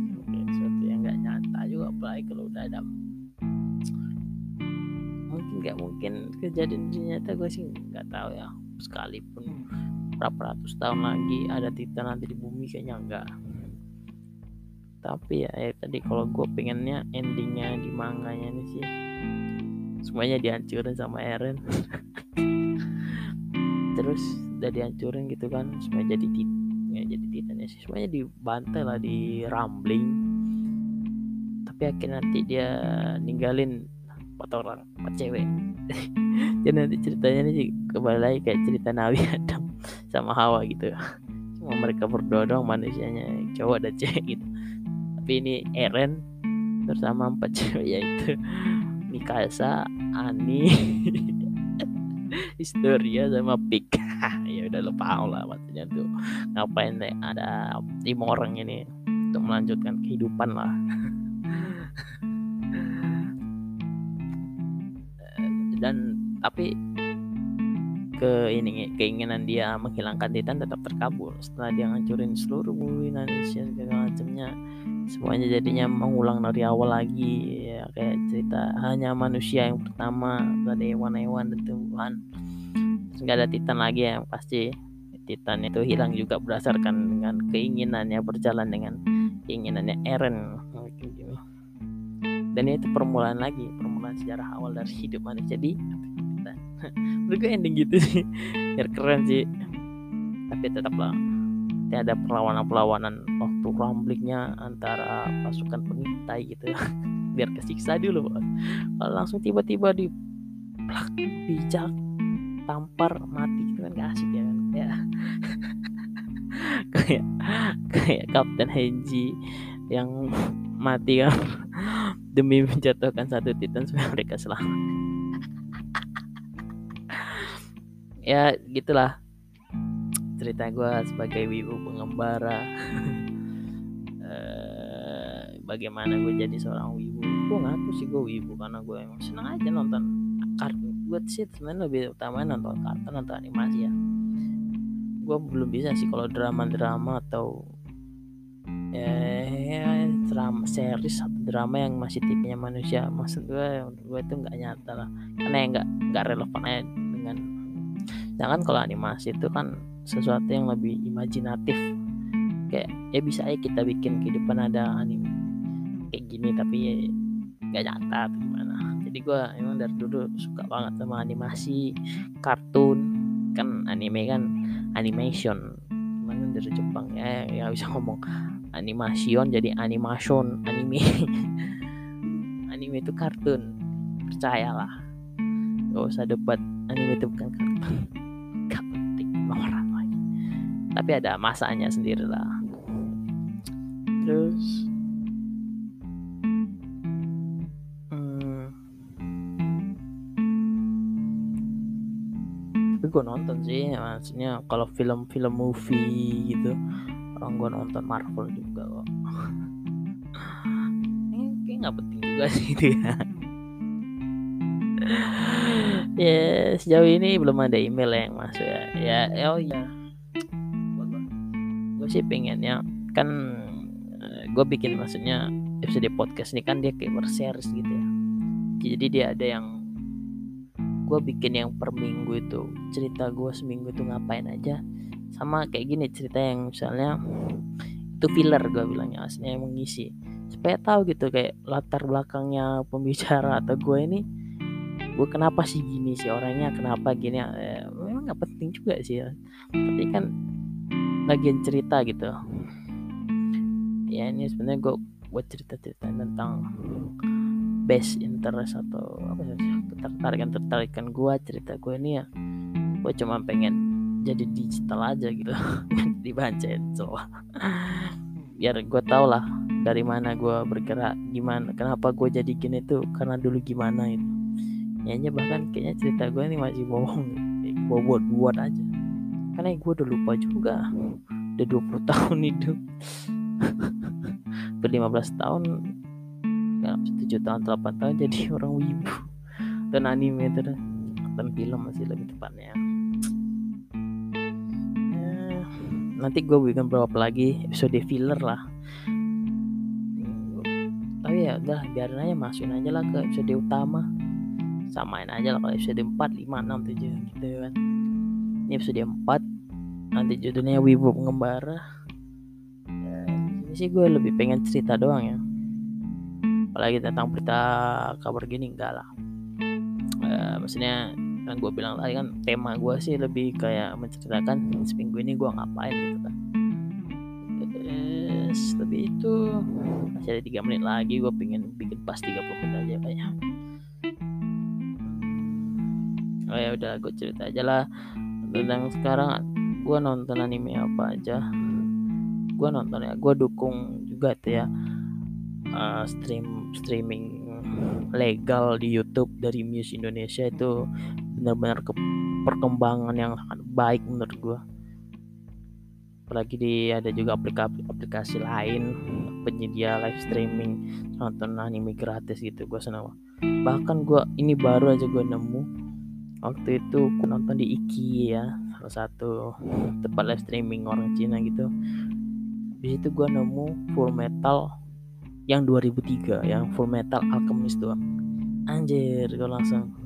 Speaker 1: sesuatu yang nggak nyata juga apalagi kalau udah ada mungkin nggak mungkin kejadian nyata gue sih nggak tahu ya. Sekalipun berapa ratus tahun lagi ada titan nanti di bumi kayaknya enggak tapi ya, ya tadi kalau gue pengennya endingnya di manganya nih sih. Semuanya dihancurin sama Eren. Terus udah dihancurin gitu kan semua jadi tit ya jadi titannya sih. Semuanya dibantai lah di rambling. Tapi akhirnya nanti dia ninggalin empat orang empat cewek. Jadi nanti ceritanya nih kembali lagi kayak cerita Nabi Adam sama Hawa gitu. Cuma mereka berdua doang manusianya cowok dan cewek gitu tapi ini Eren bersama empat cewek yaitu Mikasa, Ani, Historia sama Pik. ya udah lupa lah maksudnya tuh ngapain deh ada lima orang ini untuk melanjutkan kehidupan lah. Dan tapi ke ini keinginan dia menghilangkan Titan tetap terkabul. Setelah dia ngancurin seluruh bumi Indonesia segala macamnya semuanya jadinya mengulang dari awal lagi. Ya kayak cerita hanya manusia yang pertama ada hewan-hewan dan tumbuhan. Nggak ada titan lagi ya pasti. Titan itu hilang juga berdasarkan dengan keinginannya berjalan dengan keinginannya Eren. Dan itu permulaan lagi permulaan sejarah awal dari hidup manusia. Di menurut gue ending gitu sih. Biar keren sih. Tapi tetaplah ada perlawanan-perlawanan waktu ramblingnya antara pasukan pengintai gitu ya. Biar kesiksa dulu kalau langsung tiba-tiba di plak bijak ketampar mati itu kan gak asik ya kan? Ya. Kayak kayak Kapten Henji yang mati kan. Demi menjatuhkan satu titan supaya mereka selamat ya gitulah. Cerita gue sebagai wibu pengembara. Eh, bagaimana gue jadi seorang wibu? Gue ngaku sih gue wibu karena gue emang senang aja nonton kartun gue sih sebenarnya lebih utama nonton kartun atau animasi ya. Gue belum bisa sih kalau drama-drama atau eh drama series atau drama yang masih tipenya manusia. Maksud gue gue itu nggak nyata lah. Karena ya nggak nggak relevan aja dengan jangan kalau animasi itu kan sesuatu yang lebih imajinatif. Kayak ya bisa aja kita bikin kehidupan ada anime kayak gini tapi ya nggak nyata gimana. Jadi gue emang dari dulu suka banget sama animasi kartun. Kan anime kan animation. Mana dari Jepang ya ya bisa ngomong animation jadi animation anime. Anime itu kartun. Percayalah. Gak usah debat anime itu bukan kartun tapi ada masanya sendiri lah terus? Hmm, tapi gue nonton sih maksudnya kalau film-film movie gitu orang gue nonton Marvel juga kok. Ini nggak penting juga sih itu ya. Ya sejauh ini belum ada email yang masuk ya. Ya oh ya gue sih pengennya. Kan gue bikin maksudnya episode podcast ini kan dia kayak berseries gitu ya. Jadi dia ada yang gue bikin yang per minggu itu. Cerita gue seminggu itu ngapain aja. Sama kayak gini cerita yang misalnya itu filler gue bilangnya aslinya yang mengisi. Supaya tahu gitu kayak latar belakangnya pembicara atau gue ini gue kenapa sih gini sih orangnya kenapa gini eh, memang nggak penting juga sih ya. Tapi kan bagian cerita gitu. Ya ini sebenarnya gue buat cerita-cerita tentang best interest atau apa sih ketertarikan tertarikan gue cerita gue ini ya. Gue cuma pengen jadi digital aja gitu. Dibacain so biar gue tau lah dari mana gue bergerak gimana kenapa gue jadi gini tuh karena dulu gimana itu. Kayaknya bahkan kayaknya cerita gue ini masih bohong gue buat buat aja karena gue udah lupa juga. Udah 20 tahun hidup. Ber 15 tahun. Ya, 7 tahun 8 tahun jadi orang wibu. Dan anime itu dan film masih lebih tepatnya. Ya, nanti gue bikin berapa lagi? Episode filler lah. Tapi ya udah biarin aja masukin aja lah ke episode utama. Samain aja lah kalau episode 4, 5, 6, 7 gitu kan ini episode 4 nanti judulnya Wibu Pengembara ini sih gue lebih pengen cerita doang ya. Apalagi tentang berita kabar gini enggak lah. Uh, maksudnya kan gue bilang tadi kan tema gue sih lebih kayak menceritakan seminggu ini gue ngapain gitu kan. Yes, lebih itu masih ada tiga menit lagi gue pengen bikin pas 30 menit aja kayaknya oh ya udah gue cerita aja lah tentang sekarang gue nonton anime apa aja? Gue nonton ya gue dukung juga tuh ya. Uh, stream streaming legal di YouTube dari Muse Indonesia itu benar-benar ke perkembangan yang sangat baik menurut gue apalagi di ada juga aplikasi aplikasi lain penyedia live streaming nonton anime gratis gitu gue senang bahkan gue ini baru aja gue nemu waktu itu gue nonton di Iki ya salah satu tempat live streaming orang Cina gitu. Di situ gue nemu full metal yang 2003 yang full metal alchemist doang anjir gue langsung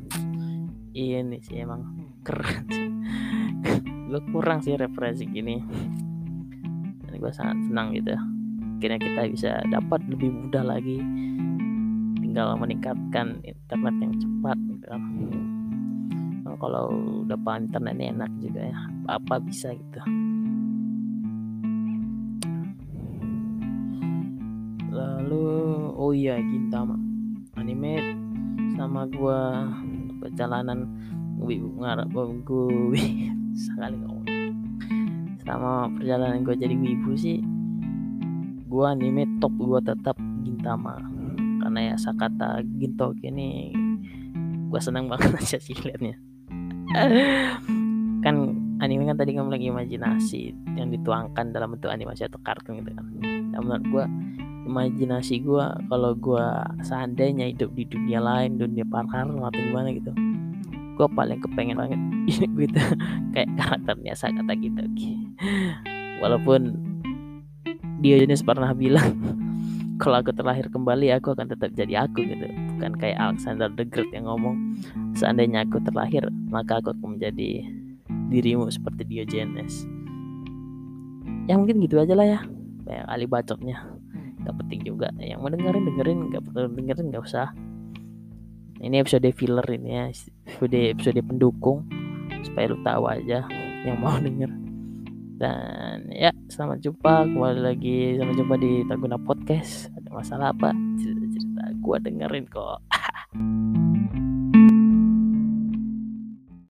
Speaker 1: ini sih emang keren sih. Kurang sih referensi gini. Dan gue sangat senang gitu. Akhirnya kita bisa dapat lebih mudah lagi. Tinggal meningkatkan internet yang cepat gitu kalau dapat internet ini enak juga ya. Apa, -apa bisa gitu. Lalu oh iya Gintama. Anime sama gua perjalanan wibu ngarep gue sekali ngomong selama perjalanan gue jadi wibu sih. Gue anime top gue tetap Gintama. Karena ya Sakata Ginto ini gue senang banget aja sih liatnya kan anime kan tadi kamu lagi imajinasi yang dituangkan dalam bentuk animasi atau kartun gitu kan. Nah, menurut gue imajinasi gue kalau gue seandainya hidup di dunia lain dunia parkar atau gimana gitu gue paling kepengen banget gitu. Kayak karakternya saya kata gitu walaupun dia jenis pernah bilang kalau aku terlahir kembali aku akan tetap jadi aku gitu. Bukan kayak Alexander the Great yang ngomong seandainya aku terlahir maka aku akan menjadi dirimu seperti Diogenes. Ya mungkin gitu aja lah ya. Banyak kali bacotnya. Gak penting juga. Yang mau dengerin dengerin. Gak perlu dengerin gak usah. Ini episode filler ini ya. Episode episode pendukung. Supaya lu tahu aja yang mau denger dan ya selamat jumpa. Kembali lagi selamat jumpa di Taguna Podcast. Ada masalah apa? Cerita-cerita gua dengerin kok